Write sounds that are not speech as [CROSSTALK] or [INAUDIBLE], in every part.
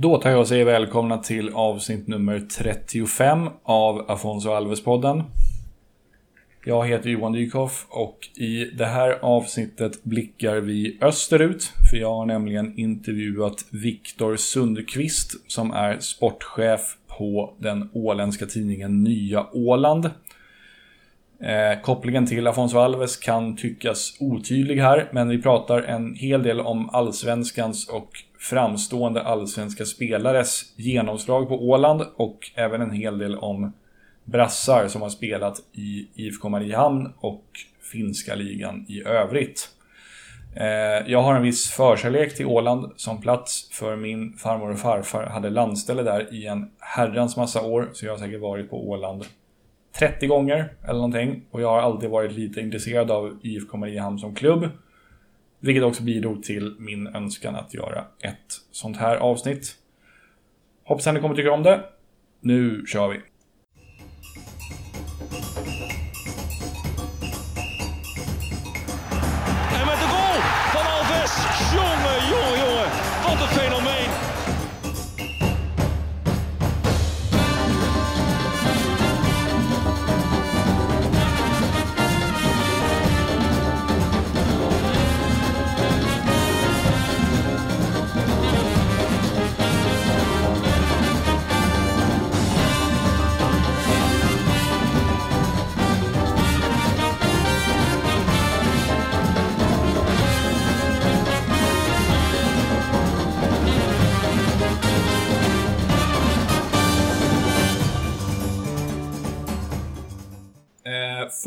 Då tar jag och säger välkomna till avsnitt nummer 35 av Afonso Alves-podden. Jag heter Johan Dykhoff och i det här avsnittet blickar vi österut. För jag har nämligen intervjuat Viktor Sundqvist som är sportchef på den åländska tidningen Nya Åland. Eh, kopplingen till Afonso Alves kan tyckas otydlig här, men vi pratar en hel del om allsvenskans och framstående allsvenska spelares genomslag på Åland och även en hel del om brassar som har spelat i IFK Mariehamn och finska ligan i övrigt. Eh, jag har en viss förkärlek till Åland som plats för min farmor och farfar hade landställe där i en herrans massa år så jag har säkert varit på Åland 30 gånger eller någonting och jag har alltid varit lite intresserad av IFK Mariehamn som klubb. Vilket också bidrog till min önskan att göra ett sånt här avsnitt. Hoppas att ni kommer tycka om det. Nu kör vi!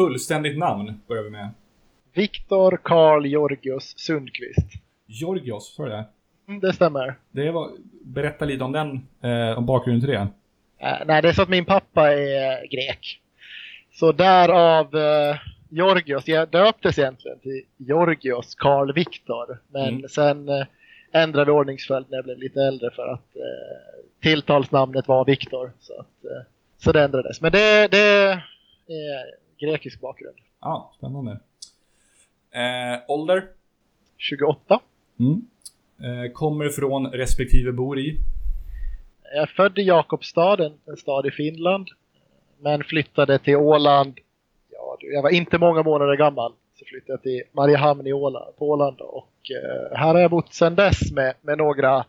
Fullständigt namn börjar vi med. Viktor Karl Georgios Sundqvist. Georgios, sa du det? Mm, det stämmer. det var, berätta lite om den, eh, om bakgrunden till det. Eh, nej, det är så att min pappa är grek. Så därav eh, Georgios, jag döptes egentligen till Georgios Karl Viktor. Men Mm. sen eh, ändrade ordningsföljd när jag blev lite äldre för att eh, tilltalsnamnet var Viktor. Så, att, eh, så det ändrades. Men det, det är grekisk bakgrund. Ja, spännande. Eh, ålder? 28. Mm. Eh, kommer från respektive bor i? Jag är född i Jakobstad, en, en stad i Finland. Men flyttade till Åland. Ja, jag var inte många månader gammal. Så flyttade jag till Mariehamn i Åland, på Åland. Och eh, här har jag bott sedan dess med, med några,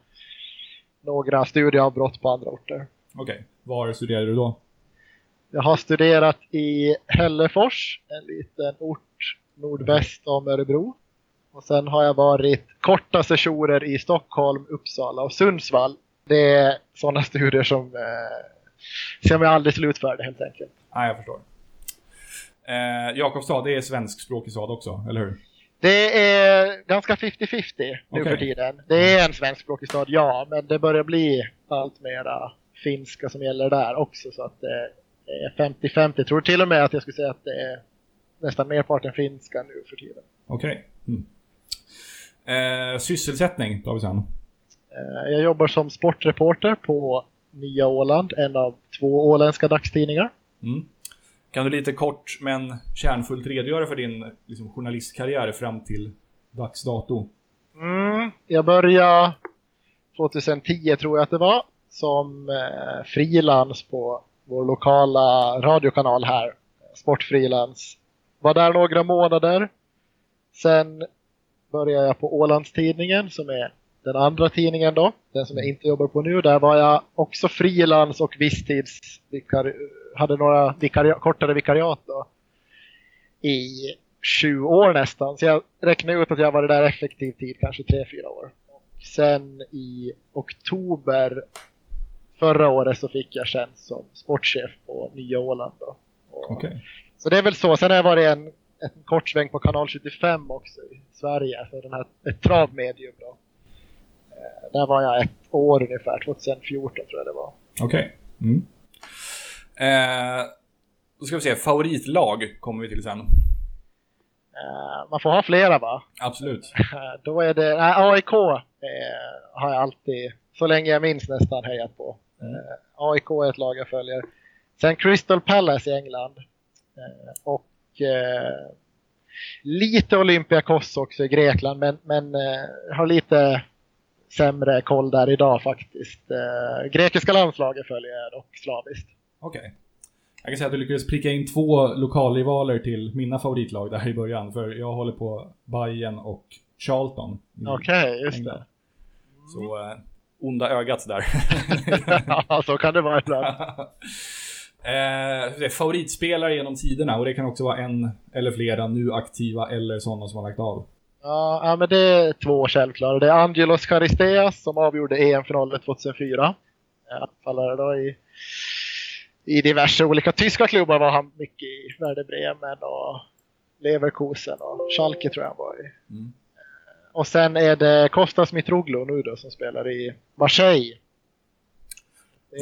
några studieavbrott på andra orter. Okej, var studerade du då? Jag har studerat i Hällefors, en liten ort nordväst om Örebro. Och sen har jag varit korta sessioner i Stockholm, Uppsala och Sundsvall. Det är sådana [LAUGHS] studier som eh, som jag aldrig slutförde helt enkelt. Nej, jag förstår. Eh, Jakobstad, det är svenskspråkig stad också, eller hur? Det är ganska 50-50 nu Okej. för tiden. Det är en svenskspråkig stad, ja, men det börjar bli allt mera finska som gäller där också. Så att det är 50-50. Jag tror till och med att jag skulle säga att det är nästan merparten finska nu för tiden. Okej. Mm. Eh, sysselsättning tar vi sen. Eh, Jag jobbar som sportreporter på Nya Åland, en av två åländska dagstidningar. Mm. Kan du lite kort men kärnfullt redogöra för din liksom, journalistkarriär fram till dags dato? Mm, jag började 2010 tror jag att det var som eh, frilans på vår lokala radiokanal här. Sportfrilans. Var där några månader. Sen började jag på Ålandstidningen som är den andra tidningen då. Den som jag inte jobbar på nu. Där var jag också frilans och visstids hade några vikari- kortare vikariat då. I sju år nästan. Så jag räknar ut att jag varit där effektiv tid, kanske 3-4 år. Och sen i oktober förra året så fick jag tjänst som sportchef på Nya Åland. Då. Och- Okej. Så det är väl så. Sen har jag varit en, en kort sväng på kanal 75 också i Sverige. För den här, ett travmedium då. Eh, Där var jag ett år ungefär, 2014 tror jag det var. Okej. Mm. Eh, då ska vi se, favoritlag kommer vi till sen. Eh, Man får ha flera va? Absolut. Eh, Då är det, nej, AIK eh, har jag alltid, så länge jag minns nästan, hejat på. Eh, AIK är ett lag jag följer. Sen Crystal Palace i England. Eh, och eh, lite Olympiakos också i Grekland, men, men har lite sämre koll där idag faktiskt. Grekiska landslaget följer jag dock slaviskt. Okej. Okay. Jag kan säga att du lyckades pricka in två lokalrivaler till mina favoritlag där i början. För jag håller på Bayern och Charlton. Okej, okay, just det. Så äh, onda ögat där. [LAUGHS] ja, så kan det vara ibland. [LAUGHS] eh, favoritspelare genom tiderna och det kan också vara en eller flera nu aktiva eller sådana som har lagt av. Ja, men det är två självklara. Det är Angelos Charisteas som avgjorde EM-finalen 2004. Anfallare då i, i diverse olika tyska klubbar var han mycket i. Werder Bremen och Leverkusen och Schalke tror jag han var i. Mm. Och sen är det Kostas Mitroglou nu då som spelar i Marseille.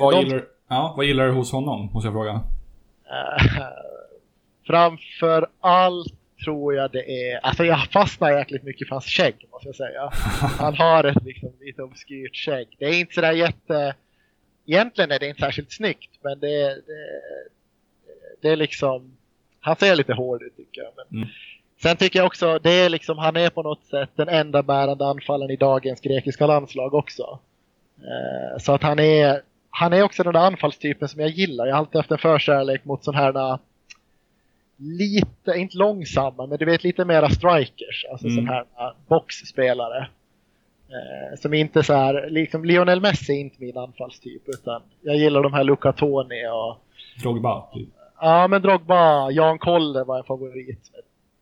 Vad, de... gillar, ja, vad gillar du hos honom, måste jag fråga? Uh, [LAUGHS] framför allt tror jag det är, alltså jag fastnar jäkligt mycket för hans skägg måste jag säga. [LAUGHS] Han har ett liksom lite obskyrt skägg. Det är inte sådär jätte, egentligen är det inte särskilt snyggt men det, det, det är liksom, han ser lite hård ut tycker jag. Men, mm. Sen tycker jag också, det är liksom, han är på något sätt den enda bärande anfallen i dagens grekiska landslag också. Eh, så att han är, han är också den där anfallstypen som jag gillar. Jag har alltid haft en förkärlek mot sådana här lite, inte långsamma, men du vet lite mera strikers. Alltså mm. sådana här boxspelare. Eh, som inte så här, liksom Lionel Messi är inte min anfallstyp utan jag gillar de här Luca Toni och Drogba? Typ. Ja men Drogba, Jan Koller var en favorit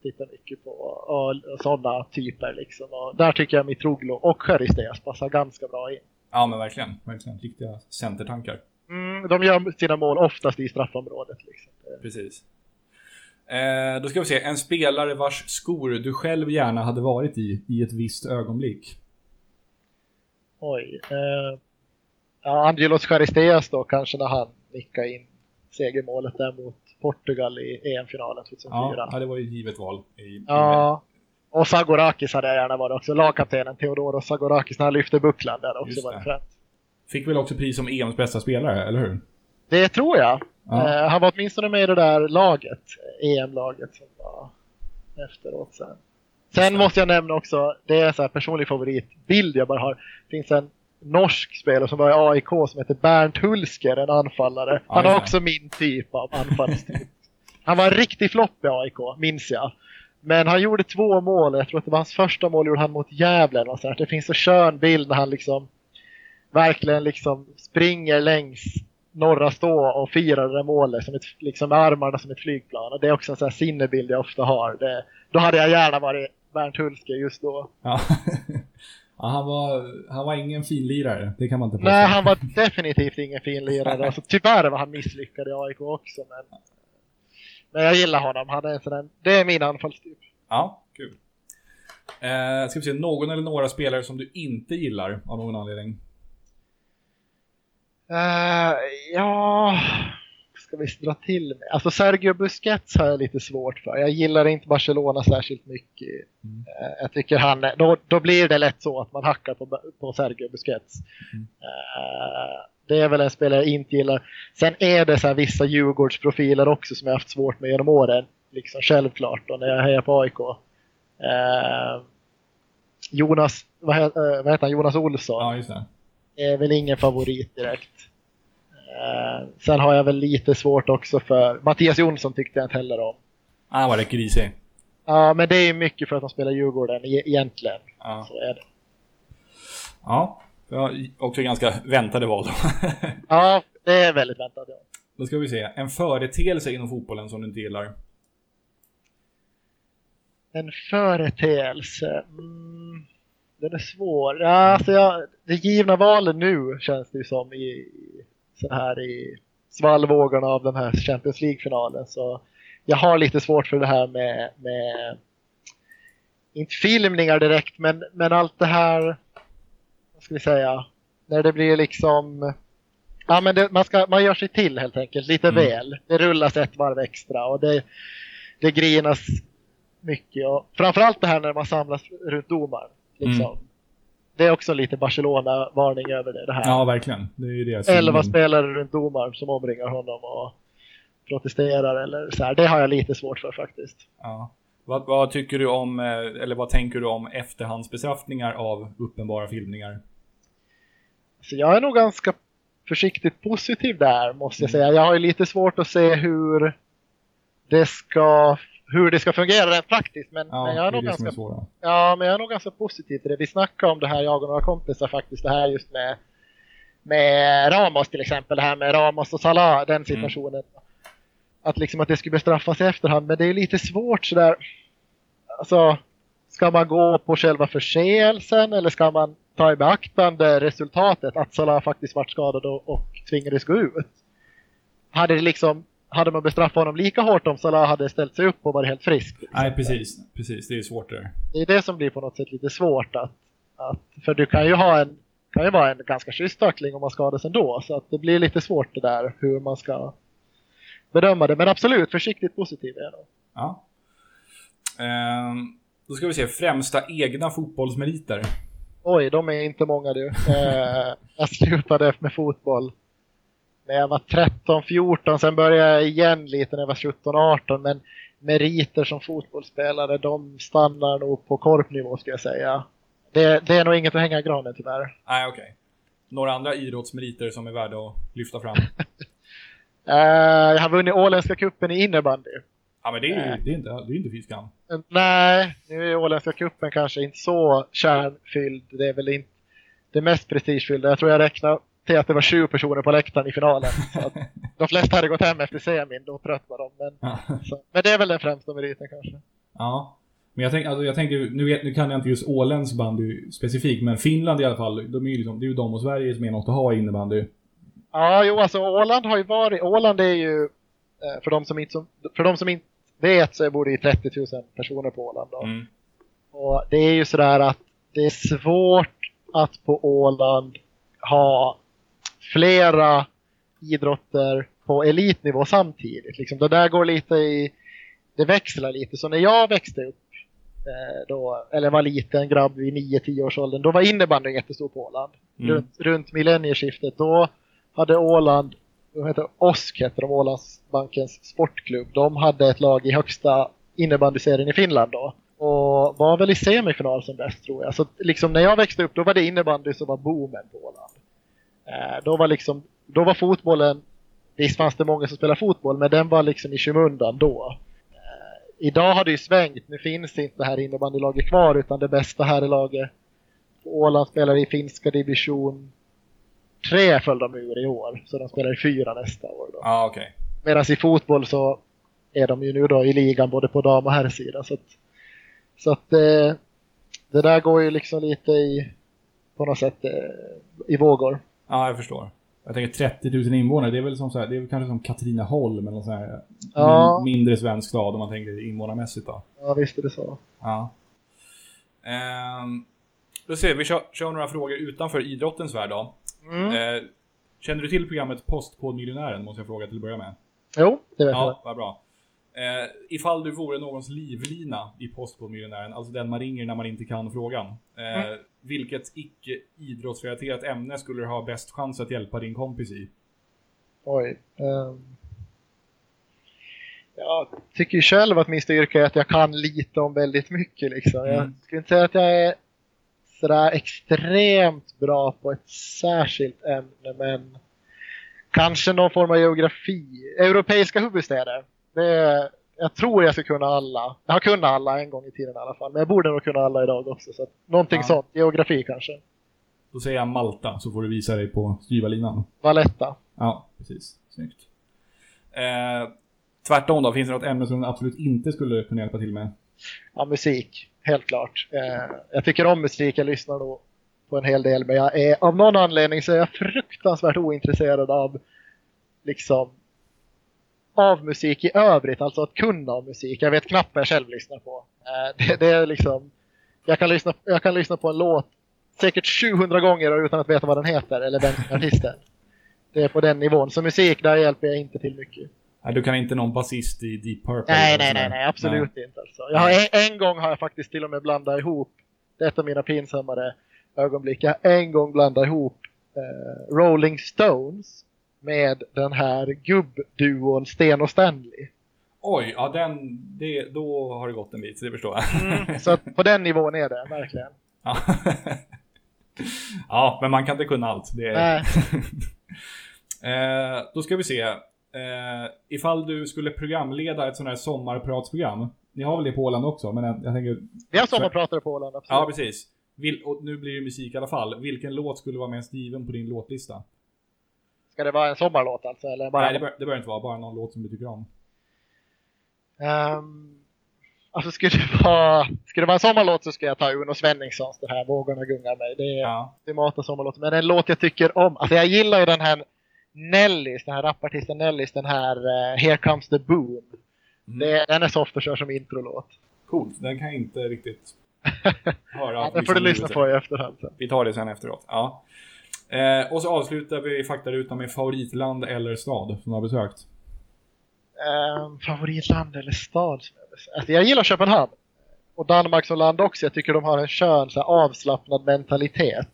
tittar mycket på och, sådana typer liksom. Och där tycker jag Mitroglou och Charisteas passar ganska bra in. Ja men verkligen, verkligen. Riktiga centertankar. Mm, de gör sina mål oftast i straffområdet. Liksom. Precis. Eh, då ska vi se, en spelare vars skor du själv gärna hade varit i, i ett visst ögonblick. Oj. Eh, ja, Angelos Charisteas då kanske när han nickade in segermålet där mot Portugal i EM-finalen 2004. Ja, det var ju ett givet val. I, ja, och Sagorakis hade jag gärna varit också. Lagkaptenen Theodoros Sagorakis när han lyfte bucklan där också var det fränt. Fick väl också pris som EMs bästa spelare, eller hur? Det tror jag. Ja. Uh, han var åtminstone med i det där laget, EM-laget som var efteråt sen. Sen måste jag nämna också, det är en så här personlig favoritbild jag bara har. Det finns en norsk spelare som var i AIK som heter Bernt Hulsker, en anfallare. Han har också min typ av anfallstyp. Han var en riktig flopp i AIK, minns jag. Men han gjorde två mål, jag tror att det var hans första mål gjorde han mot Gävle. Och så Det finns så skön bild när han liksom verkligen liksom springer längs norra stå och firar det målet som ett, liksom med armarna som ett flygplan. Och det är också en sån här sinnebild jag ofta har. Det, då hade jag gärna varit Bernt Hulsker just då. Ja. [LAUGHS] Ja, han, var, han var ingen finlirare, det kan man inte påstå. Nej, han var definitivt ingen finlirare. [LAUGHS] Alltså, tyvärr var han misslyckad i AIK också. Men, men jag gillar honom, han är en sån det är min anfallstyp. Ja, kul. Eh, ska vi se, någon eller några spelare som du inte gillar av någon anledning? Uh, ja, ska vi dra till med? Alltså Sergio Busquets har jag lite svårt för. Jag gillar inte Barcelona särskilt mycket. Mm. Eh, jag tycker han, då, då blir det lätt så att man hackar på, på Sergio Busquets. Mm. Uh, det är väl en spelare jag inte gillar. Sen är det så vissa Djurgårdsprofiler också som jag haft svårt med genom åren. Liksom självklart då när jag hejar på AIK. Eh, Jonas, vad heter han, Jonas Olsson. Ja, just det. Är väl ingen favorit direkt. Uh, sen har jag väl lite svårt också för Mattias Jonsson tyckte jag inte heller om. Han var rätt grisig. Ja, men det är mycket för att han spelar Djurgården e egentligen. Ja. Så är det. Ja, också ganska väntade val då. [LAUGHS] ja, det är väldigt väntat. Ja. Då ska vi se. En företeelse inom fotbollen som du inte gillar? En företeelse? Mm, den är svår. Ja, alltså jag, det givna valet nu känns det ju som i, så här i svallvågorna av den här Champions League-finalen. Så jag har lite svårt för det här med, med inte filmningar direkt, men, men allt det här, vad ska vi säga, när det blir liksom Ja men det, man, ska, man gör sig till helt enkelt, lite mm. väl. Det rullas ett varv extra och det, det grinas mycket. Och framförallt det här när man samlas runt domaren. Liksom. Mm det är också lite Barcelona-varning över det, det här. Ja, verkligen. Det är det. Elva spelare runt domaren som omringar honom och protesterar eller så här. Det har jag lite svårt för faktiskt. Ja. Vad, vad, tycker du om, eh, eller vad tänker du om efterhandsbestraffningar av uppenbara filmningar? Så jag är nog ganska försiktigt positiv där måste jag Mm. säga. Jag har ju lite svårt att se hur det ska, hur det ska fungera rent praktiskt. Men, Ja, men jag är är nog är ganska svåra. Ja, men jag är nog ganska positiv till det. Vi snackade om det här, jag och några kompisar faktiskt, det här just med, med Ramos till exempel, det här med Ramos och Salah, den situationen. Att liksom att det skulle bestraffas i efterhand, men det är lite svårt sådär. Alltså, ska man gå på själva förseelsen eller ska man ta i beaktande resultatet att Salah faktiskt varit skadad och, och tvingades gå ut? Hade det liksom hade man bestraffat honom lika hårt om Salah hade ställt sig upp och varit helt frisk? till Nej, precis. Precis, det är svårt det där. det är det som blir på något sätt lite svårt att, att för du kan ju ha en kan ju vara en ganska schysst tackling om man skadas ändå så att det blir lite svårt det där hur man ska bedöma det men absolut försiktigt positiv är jag nog. Ja. Ehm, då ska vi se, främsta egna fotbollsmeriter. Oj, de är inte många du. Eh, jag slutade med fotboll när jag var 13-14 sen började jag igen lite när jag var 17-18 men meriter som fotbollsspelare de stannar nog på korpnivå ska jag säga. Det, det är nog inget att hänga i granen tyvärr. Nej, okej. Några andra idrottsmeriter som är värda att lyfta fram? [LAUGHS] Eh, jag har vunnit Åländska cupen i innebandy. Ja, men det är ju det är inte, det är inte fy skam. Men Nej, nu är Åländska cupen kanske inte så kärnfylld. Det är väl inte det mest prestigefyllda. Jag tror jag räknar till att det var 20 personer på läktaren i finalen. [LAUGHS] De flesta hade gått hem efter semin, då trött var de. Men, så, men det är väl den främsta meriten kanske. ja. Men jag, tänk, alltså, jag tänker, nu, vet, nu kan jag inte just Åländsk bandy specifikt, men Finland i alla fall, de är ju liksom, det är ju de och Sverige som är något att ha i innebandy. Ja, jo alltså Åland har ju varit, Åland är ju, eh, för de som inte, för de som inte vet så bor det ju 30 000 personer på Åland då. Mm. Och det är ju sådär att det är svårt att på Åland ha flera idrotter på elitnivå samtidigt. Liksom. Det där går lite i, det växlar lite. Så när jag växte upp, eh, då, eller var liten grabb i 9-10 års åldern, då var innebandyn jättestor på Åland. Mm. Runt, runt millennieskiftet, då hade Åland, vad heter OSK heter de, Ålandsbankens sportklubb. De hade ett lag i högsta innebandyserien i Finland då. Och var väl i semifinal som bäst tror jag. Så liksom när jag växte upp då var det innebandy som var boomen på Åland. Eh, då var liksom, då var fotbollen, visst fanns det många som spelade fotboll men den var liksom i skymundan då. Eh, idag har det ju svängt, nu finns inte det här innebandylaget kvar utan det bästa här är laget Åland spelar i finska division 3 föll de ur i år. Så de spelar i fyra nästa år då. Ja, okej. Medan i fotboll så är de ju nu då i ligan både på dam och herrsida. Så att, så att eh, det där går ju liksom lite i, på något sätt, i vågor. Ja, jag förstår. Jag tänker 30 000 invånare, det är väl som så här, det är väl kanske som Katrineholm eller någon sån här Ja. min, mindre svensk stad om man tänker invånarmässigt då. Ja, visst är det så. Ja. Ehm, då ser vi, vi kör, kör några frågor utanför idrottens värld då. Mm. Eh, känner du till programmet Postkodmiljonären, måste jag fråga till att börja med? Jo, det vet Ja, vad bra. Eh, ifall du vore någons livlina i Postkodmiljonären, alltså den man ringer när man inte kan frågan. Eh, Mm. Vilket icke idrottsrelaterat ämne skulle du ha bäst chans att hjälpa din kompis i? jag. Oj. ehm. jag tycker själv att min styrka är att jag kan lite om väldigt mycket liksom. Jag Mm. skulle inte säga att jag är sådär extremt bra på ett särskilt ämne men kanske någon form av geografi. Europeiska huvudstäder. Det, jag tror jag ska kunna alla. Jag har kunnat alla en gång i tiden i alla fall. Men jag borde nog kunna alla idag också. Så att, någonting Ja. sånt. Geografi kanske. Då säger jag Malta, så får du visa dig på styvarlinan. Valletta. Ja, precis. Snyggt. Eh, tvärtom då, finns det något ämne som du absolut inte skulle kunna hjälpa till med? Ja, musik. Helt klart. Eh, jag tycker om musik. Jag lyssnar nog på en hel del. Men jag är, av någon anledning så är jag fruktansvärt ointresserad av liksom av musik i övrigt, alltså att kunna om musik. Jag vet knappt vad jag själv lyssnar på. Eh, det, det är liksom, jag kan, lyssna, jag kan lyssna på en låt säkert 700 gånger utan att veta vad den heter eller vem artisten. Det är på den nivån. Så musik, där hjälper jag inte till mycket. Nej, du kan inte någon basist i Deep Purple? Nej, nej, nej, nej, absolut inte. Alltså. Jag har en, en gång har jag faktiskt till och med blandat ihop, det är ett av mina pinsammare ögonblick, jag har en gång blandat ihop eh, Rolling Stones med den här gubbduon Sten och Stanley. Oj, ja den, det, då har det gått en bit, så det förstår jag. [LAUGHS] Så att på den nivån är det verkligen. Ja. [LAUGHS] ja, men man kan inte kunna allt. Det är... Nej. [LAUGHS] eh, då ska vi se. Eh, ifall du skulle programleda ett sånt här sommarpratsprogram. Ni har väl det på Åland också, men jag, jag tänker... Vi har sommarpratare på Åland, absolut. Ja, precis. Vil, och nu blir det musik i alla fall. Vilken låt skulle vara mest given på din låtlista? Ska det vara en sommarlåt alltså? Eller bara... Nej, det, bör, det behöver inte vara. Bara någon låt som du tycker om. Um, alltså skulle det, vara, skulle det vara en sommarlåt så ska jag ta Uno Svenningssons den här Vågorna gungar mig. Det är Ja. ultimata sommarlåten. Men en låt jag tycker om. Alltså jag gillar ju den här Nellis, den här rapartisten Nellis, den här uh, Here Comes the Boom. Mm. Det, den är soft att köra som introlåt. Coolt. Den kan jag inte riktigt [LAUGHS] höra. Ja, den får du liksom lyssna på i efterhand sen. Vi tar det sen efteråt. Ja. Eh, och så avslutar vi faktarutan med favoritland eller stad som du har besökt. Um, favoritland eller stad? Alltså jag gillar Köpenhamn. Och Danmark som land också. Jag tycker de har en skön så här, avslappnad mentalitet.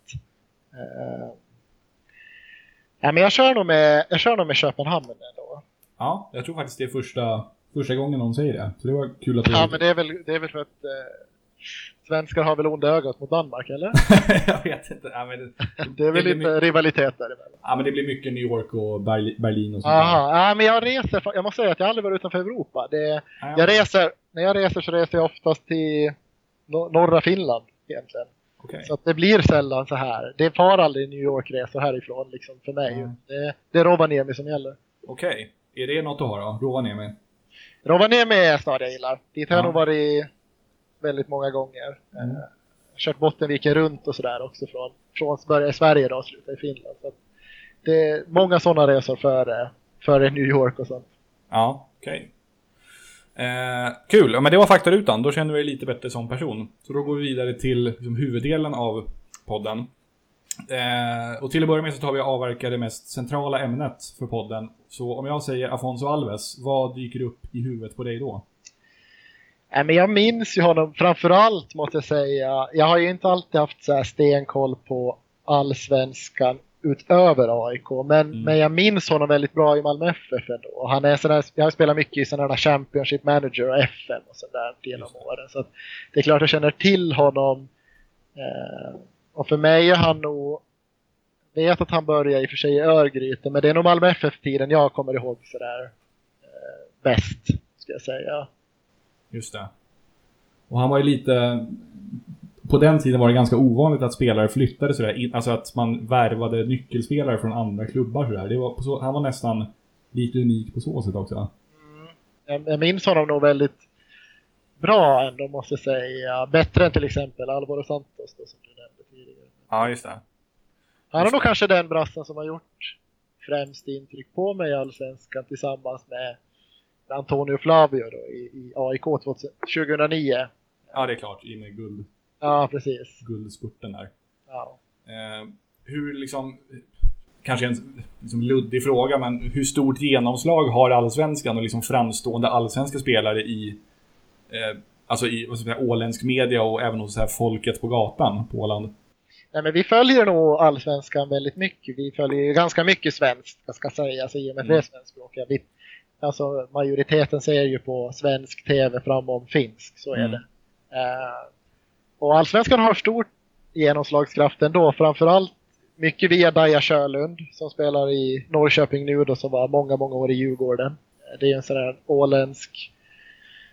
Ja, men jag kör nog med, jag kör nog med Köpenhamn ändå. Ja, jag tror faktiskt det är första, första gången någon säger det. Så det var kul att du... Ja, men det är väl, det är väl för att eh, svenskar har väl onda ögat mot Danmark, eller? [LAUGHS] jag vet inte. Ja, men det, Det är väl lite my- rivalitet däremellan. ja, men det blir mycket New York och Berli- Berlin och sånt. Aha, ja, men jag reser, jag måste säga att jag aldrig varit utanför Europa. Det, Ja, jag reser, när jag reser så reser jag oftast till no norra Finland egentligen. Okej. Så det blir sällan så här. Det far aldrig New York-resor härifrån liksom för mig. Mm. Det, det är Rovaniemi som gäller. Okej. Är det något att ha då? Rovaniemi? Rovaniemi är stad jag gillar. Dit har jag Ja. nog varit väldigt många gånger. Mm. Eh, kört Bottenviken runt och sådär också från, från börja i Sverige då och sluta i Finland. Så det är många sådana resor före, före New York och sånt. Ja, okej. Eh, kul, ja, men det var faktarutan. Då känner vi dig lite bättre som person. Så då går vi vidare till liksom, huvuddelen av podden. Eh, och till att börja med så tar vi och avverkar det mest centrala ämnet för podden. Så om jag säger Afonso Alves, vad dyker upp i huvudet på dig då? Nej, men jag minns ju honom framförallt måste jag säga. Jag har ju inte alltid haft så här stenkoll på allsvenskan utöver AIK. Men, Mm. men jag minns honom väldigt bra i Malmö FF ändå. Han är sån där, jag har spelat mycket i sådana Championship Manager och FM och sådär genom åren. Så att det är klart jag känner till honom. Eh, och för mig är han nog vet att han började i och för sig i Örgryte, men det är nog Malmö FF-tiden jag kommer ihåg sådär eh, bäst, ska jag säga. Just det. Och han var ju lite... På den tiden var det ganska ovanligt att spelare flyttade sådär. Alltså att man värvade nyckelspelare från andra klubbar sådär. Det var så, han var nästan lite unik på så sätt också. Jag, jag minns honom nog väldigt bra ändå måste jag säga. Bättre än till exempel Alvaro Santos då, som du nämnde tidigare. Ja, just det. Han är nog kanske den brassen som har gjort främst intryck på mig i Allsvenskan tillsammans med Antonio Flavio då, i, i AIK 2000 2009. Ja, det är klart. I med guld, Ja, precis. guldspurten där. Ja. Eh, hur liksom... Kanske en liksom luddig fråga, men hur stort genomslag har allsvenskan och liksom framstående allsvenska spelare i... Eh, alltså i vad ska säga, åländsk media och även hos så här folket på gatan på Åland? Nej, men vi följer nog Allsvenskan väldigt mycket. Vi följer ju ganska mycket svenskt, jag ska säga, alltså, i och med att vi är svenskspråkiga. Vi, alltså, majoriteten ser ju på svensk tv framom finsk, så är Mm. det. Eh, och Allsvenskan har stor genomslagskraft ändå, framförallt mycket via Daja Sjölund som spelar i Norrköping nu då, som var många, många år i Djurgården. Eh, Det är en sån här åländsk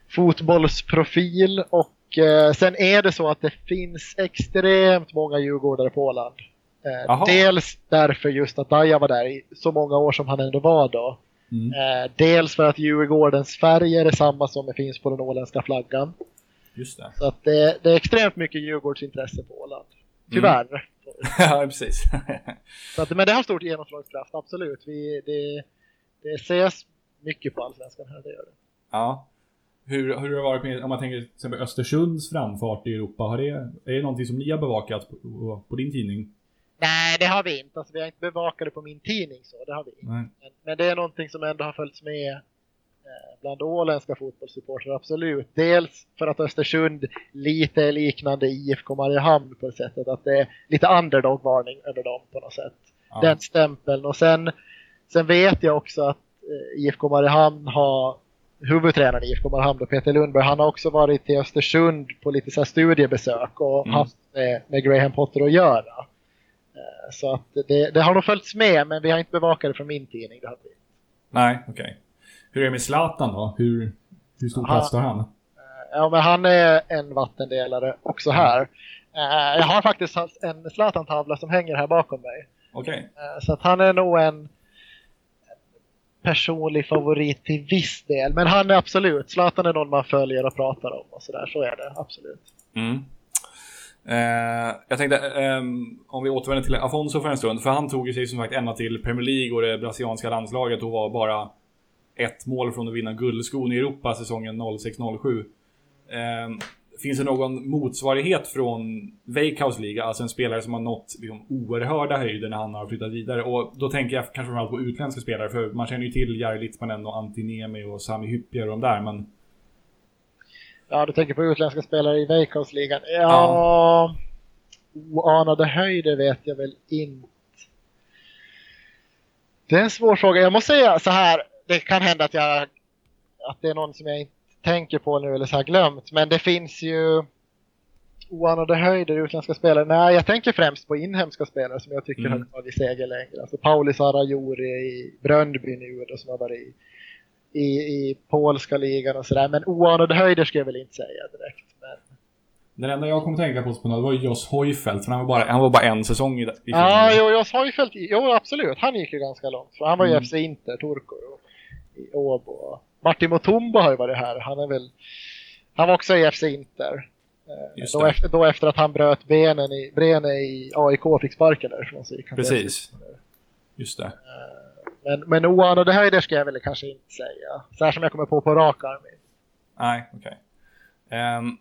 fotbollsprofil och eh, sen är det så att det finns extremt många djurgårdare på Åland. Eh, dels därför just att Daja var där i så många år som han ändå var då. Mm. Eh, dels för att Djurgårdens färger är samma som det finns på den åländska flaggan. Just det. Så att det, det är extremt mycket Djurgårdsintresse på Åland. Tyvärr. [LAUGHS] ja, precis. Så att, men det har stort genomslagskraft, absolut. Vi, det, det ses mycket på Allsvenskan här, det gör det. ja. Hur, hur har det varit med, om man tänker till exempel Östersunds framfart i Europa, har det, är det någonting som ni har bevakat på, på din tidning? Nej, det har vi inte. Alltså, vi har inte bevakat det på min tidning så, det har vi. Men, men det är någonting som ändå har följts med eh, bland åländska fotbollssupportrar, absolut. Dels för att Östersund lite är liknande IFK Mariehamn på det sättet att det är lite underdog-varning över dem på något sätt. Ja. Den stämpeln. Och sen, sen vet jag också att eh, IFK Mariehamn har huvudtränaren i IFK Mariehamn, Peter Lundberg, han har också varit till Östersund på lite så studiebesök och Mm. haft med, med Graham Potter att göra. Eh, Så att det, det har nog följts med, men vi har inte bevakat det från min tidning. Det har vi. Nej, okej. Hur är det med Zlatan då? Hur, hur stor Aha. plats tar han? Ja, men han är en vattendelare också här. Eh, Jag har faktiskt en Zlatan-tavla som hänger här bakom mig. Okej. Eh, Så att han är nog en personlig favorit till viss del. Men han är absolut, Zlatan är någon man följer och pratar om och sådär. Så är det absolut. Mm. Eh, jag tänkte, eh, om vi återvänder till Afonso för en stund. För han tog ju sig som sagt ända till Premier League och det brasilianska landslaget och var bara ett mål från att vinna guldskon i Europa säsongen 06-07. Eh, finns det någon motsvarighet från Veikkaus liga, alltså en spelare som har nått liksom, oerhörda höjder när han har flyttat vidare? Och då tänker jag kanske framförallt på utländska spelare, för man känner ju till Jari Litmanen och Antinemi och Sami Hyppier och de där, men Ja, du tänker på utländska spelare i Veikkausligan. Ja, oanade höjder vet jag väl inte. Det är en svår fråga. Jag måste säga så här. Det kan hända att jag att det är någon som jag inte tänker på nu eller så har glömt. Men det finns ju oanade höjder i utländska spelare. Nej, jag tänker främst på inhemska spelare som jag tycker Mm. har tagit seger längre. Alltså Paulis Arajuri i Bröndby nu då, som har varit i, i, polska ligan och sådär. Men oanade höjder ska jag väl inte säga direkt. Men... Den enda jag kom att tänka på spontant var ju Joss Hojfeldt, för han var bara, han var bara en säsong i, i Ja, jo, Jos Hojfeldt, jo absolut. Han gick ju ganska långt. För han var ju Mm. FC Inter, Turku och, i Åbo. Martin Mutumba har ju varit här. Han är väl... Han var också i FC Inter. Eh, Just Då efter, då efter att han bröt benen i, benen i AIK fick sparken därifrån så gick han Precis. Just det. Men, men oanade höjder ska jag väl kanske inte säga. Så här som jag kommer på på rak arm. Nej, okej. Ehm,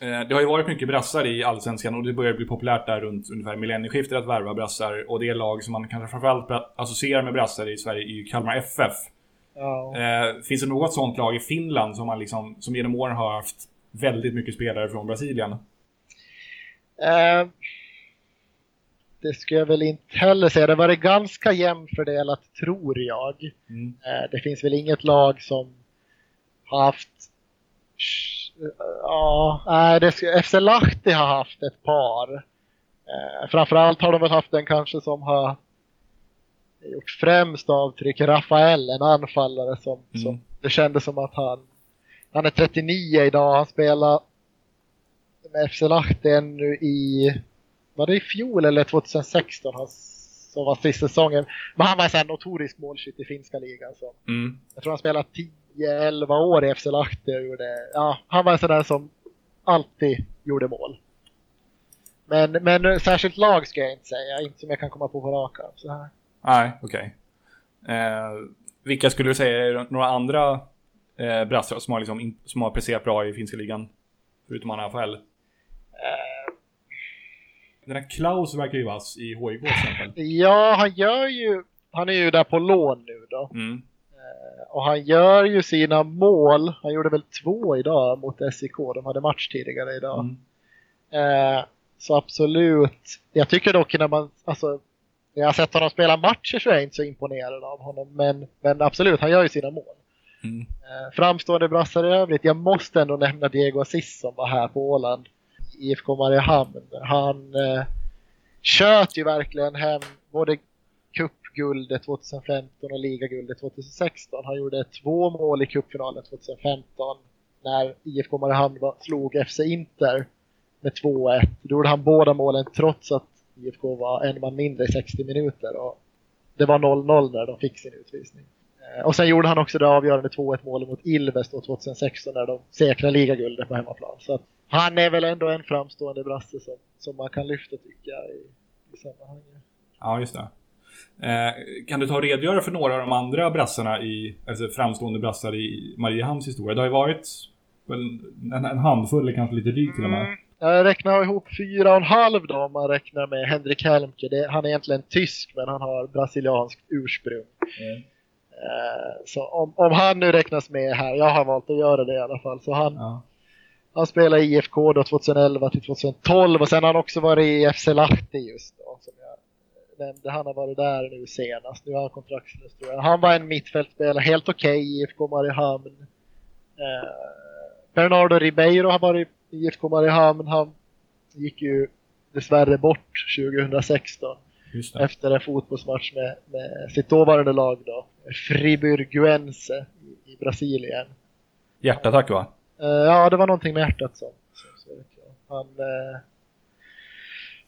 eh, det har ju varit mycket brassar i Allsvenskan och det börjar bli populärt där runt ungefär millennieskiftet att värva brassar. Och det lag som man kanske framförallt associerar med brassar i Sverige är ju Kalmar FF. Ja. Eh, finns det något sånt lag i Finland som, man liksom, som genom åren har haft väldigt mycket spelare från Brasilien? Eh, det ska jag väl inte heller säga. Det var det ganska jämnt fördelat tror jag. Mm. Eh, det finns väl inget lag som har haft Ja, nej, FC Lahti har haft ett par. Eh, framförallt har de väl haft den kanske som har gjort främst avtryck. Rafael, en anfallare som, Mm. som det kändes som att han han är 39 idag. Han spelar med FC Lahti ännu i var det i fjol eller 2016 han, som var sista säsongen. Men han var en notorisk målskytt i finska ligan. Så. Mm. Jag tror han spelade 10-11 år i FC Lahti och gjorde, ja, han var en sån där som alltid gjorde mål. Men, men särskilt lag ska jag inte säga, inte som jag kan komma på på rak arm. Så här. Nej, okej. Eh, vilka skulle du säga är några andra eh, brassar som har, liksom, som har presterat bra i finska ligan? Förutom han Rafael. Eh, Den här Klaus verkar ju vass i HIK till exempel. ja, han gör ju, han är ju där på lån nu då. Mm. Och han gör ju sina mål. Han gjorde väl två idag mot SIK. De hade match tidigare idag. Mm. Eh, så absolut. Jag tycker dock när man, alltså, när jag har sett honom spela matcher så är jag inte så imponerad av honom. Men, men absolut, han gör ju sina mål. Mm. Eh, framstående brassar i övrigt. Jag måste ändå nämna Diego Assis som var här på Åland. IFK Mariehamn. Han eh, tjöt ju verkligen hem både cupguldet 2015 och ligaguldet 2016. Han gjorde två mål i cupfinalen 2015 när IFK Mariehamn slog FC Inter med 2-1. Då gjorde han båda målen trots att IFK var en man mindre i 60 minuter. Och det var 0-0 när de fick sin utvisning. Eh, Och sen gjorde han också det avgörande 2-1 målet mot Ilves då 2016 när de säkrade ligaguldet på hemmaplan. Så att han är väl ändå en framstående brasse som, som man kan lyfta tycker jag i, i sammanhanget. Ja, just det. Eh, kan du ta och redogöra för några av de andra brassarna i, alltså framstående brassar i Mariehamns historia? Det har ju varit väl en, en handfull, eller kanske lite drygt till och med. Mm. Jag räknar ihop fyra och en halv då om man räknar med Henrik Helmke. Det, han är egentligen tysk men han har brasilianskt ursprung. Mm. Eh, så om, om han nu räknas med här, jag har valt att göra det i alla fall, så han, Ja. han spelade i IFK då 2011 till 2012 och sen har han också varit i FC Lahti just då. Som jag nämnde, han har varit där nu senast. Nu är han kontraktslös tror jag. Han var en mittfältspelare, helt okej i IFK Mariehamn. Eh, Bernardo Ribeiro har varit i IFK Mariehamn. Han gick ju dessvärre bort 2016 Just det. Efter en fotbollsmatch med, med sitt dåvarande lag då, Friburguense i, i Brasilien. Hjärtattack va? Eh, ja, det var någonting med hjärtat som, så. Han eh,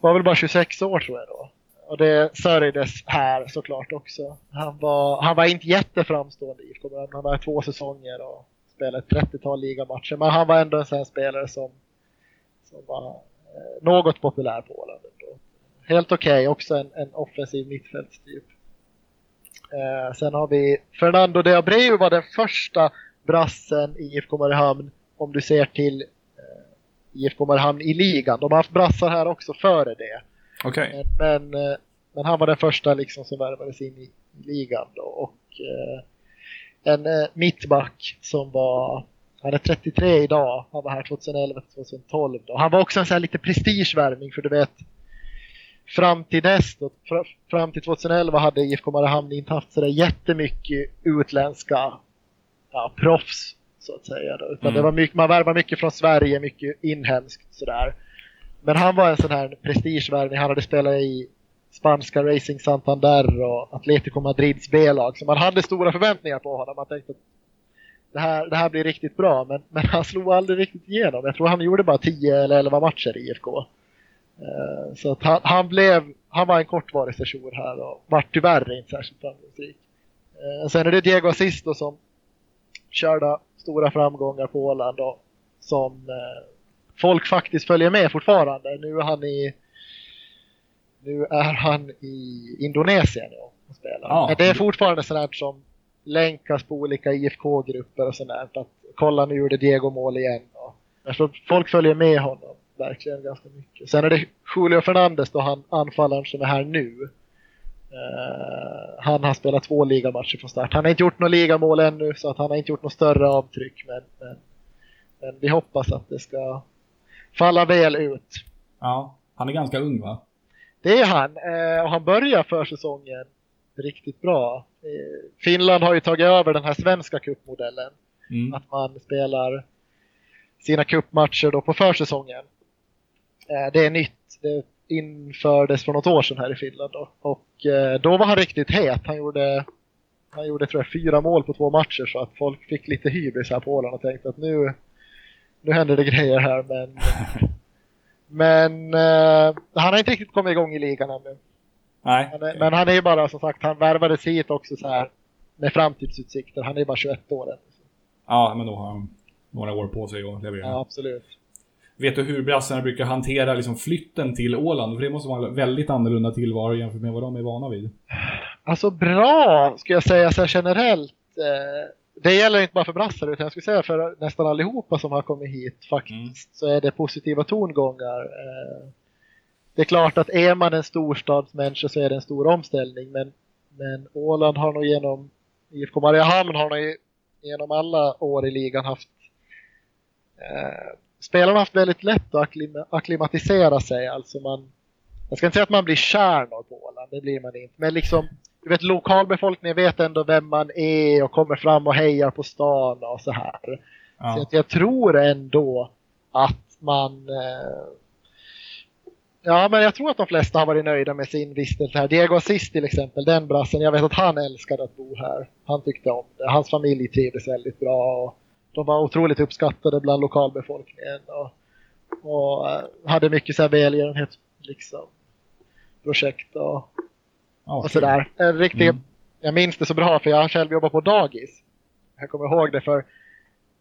var väl bara 26 år tror jag då. Och det sörjdes här såklart också. Han var, han var inte jätteframstående i IFK Han var två säsonger och spelade ett 30-tal ligamatcher. Men han var ändå en sån här spelare som, som var eh, något populär på Åland. ändå. Helt okej, okay, också en, en offensiv mittfältstyp. Eh, sen har vi Fernando de Abreu var den första brassen i IFK Mariehamn om du ser till eh, IFK Mariehamn i ligan. De har haft brassar här också före det. Okej. Men, men, eh, men han var den första liksom som värvades in i, ligan då. Och eh, en eh, mittback som var, han är 33 idag, han var här 2011-2012 då. Han var också en sån här lite prestigevärvning för du vet fram till dess då, fr- fram till 2011 hade IFK Mariehamn inte haft sådär jättemycket utländska ja, proffs så att säga. Då. Utan Mm. det var mycket, man värvar mycket från Sverige, mycket inhemskt sådär. Men han var en sån här prestigevärvning. Han hade spelat i spanska Racing Santander och Atletico Madrids B-lag. Så man hade stora förväntningar på honom. Man tänkte att det här, det här blir riktigt bra. Men, men han slog aldrig riktigt igenom. Jag tror han gjorde bara 10 eller 11 matcher i IFK. Eh, Så att han, han blev, han var en kortvarig session här och var tyvärr inte särskilt framgångsrik. Eh, Sen är det Diego Assisto som körde stora framgångar på Åland och som eh, folk faktiskt följer med fortfarande. Nu är han i nu är han i Indonesien och spelar. Ja. Men det är fortfarande sånt som länkas på olika IFK-grupper och sånt. Att kolla nu gjorde Diego mål igen. Och, folk följer med honom verkligen ganska mycket. Sen är det Julio Fernandes då han anfallaren som är här nu. Eh, han har spelat två ligamatcher från start. Han har inte gjort några ligamål ännu så att han har inte gjort något större avtryck. Men, men, men vi hoppas att det ska falla väl ut. Ja. Han är ganska ung va? Det är han eh, och han börjar försäsongen riktigt bra. Eh, Finland har ju tagit över den här svenska cupmodellen. Mm. Att man spelar sina cupmatcher då på försäsongen. Eh, det är nytt. Det infördes för något år sedan här i Finland då. Och eh, då var han riktigt het. Han gjorde, han gjorde tror jag fyra mål på två matcher så att folk fick lite hybris här på Åland och tänkte att nu, nu händer det grejer här men [LAUGHS] men eh, han har inte riktigt kommit igång i ligan ännu. Nej. Han är, men han är ju bara som sagt, han värvades hit också så här med framtidsutsikter. Han är ju bara 21 år än. Ja, men då har han några år på sig att leverera. Ja, absolut. Vet du hur brassarna brukar hantera liksom flytten till Åland? För det måste vara en väldigt annorlunda tillvaro jämfört med vad de är vana vid. Alltså bra, skulle jag säga så generellt. Eh, det gäller inte bara för brassar utan jag skulle säga för nästan allihopa som har kommit hit faktiskt. Mm. Så är det positiva tongångar. Eh, det är klart att är man en storstadsmänniska så är det en stor omställning men, men Åland har nog genom IFK Mariehamn har nog genom alla år i ligan haft eh, spelarna har haft väldigt lätt att akklim- akklimatisera sig. Alltså man, jag ska inte säga att man blir kärnor på Åland, det blir man inte. Men liksom, du vet lokalbefolkningen vet ändå vem man är och kommer fram och hejar på stan och så här. Så Ja. att jag tror ändå att man eh, Ja men jag tror att de flesta har varit nöjda med sin vistelse här. Diego Assis till exempel, den brassen, jag vet att han älskade att bo här. Han tyckte om det. Hans familj trivdes väldigt bra och de var otroligt uppskattade bland lokalbefolkningen. Och, och eh, hade mycket så här välgörenhet liksom, projekt och, Ja, och sådär. En riktig, Mm. Jag minns det så bra för jag har själv jobbat på dagis. Jag kommer ihåg det för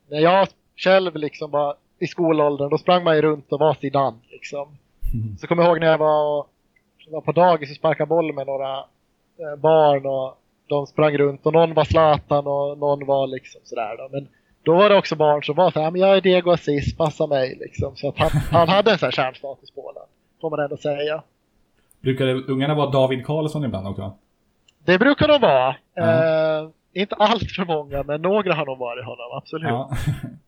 när jag själv liksom var i skolåldern då sprang man ju runt och var sidan liksom. Mm. Så kommer jag ihåg när jag var, var på dagis och sparkade boll med några eh, barn och de sprang runt och någon var Zlatan och någon var liksom sådär då. Men då var det också barn som var såhär, men jag är Diego Assis, passa mig liksom. Så att han, [LAUGHS] han hade en sån här kärnstatus på den. Får man ändå säga. Brukade ungarna vara David Karlsson ibland också? Det brukar de vara. Ja. Eh, inte allt för många, men några har nog varit honom, absolut. Ja.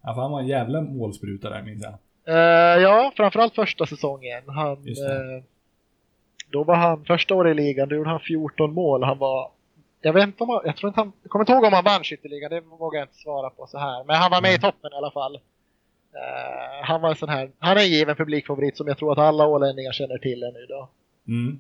ja, [LAUGHS] för han var en jävla målspruta där minns jag. Eh, ja, framförallt första säsongen. Han, eh, då var han första året i ligan, då gjorde han 14 mål. Han var, jag vet inte om jag tror inte han, jag kommer inte ihåg om han vann skytteligan, det vågar jag inte svara på så här. Men han var med i toppen i alla fall. Uh, han var en sån här, han är en given publikfavorit som jag tror att alla ålänningar känner till ännu idag. Mm.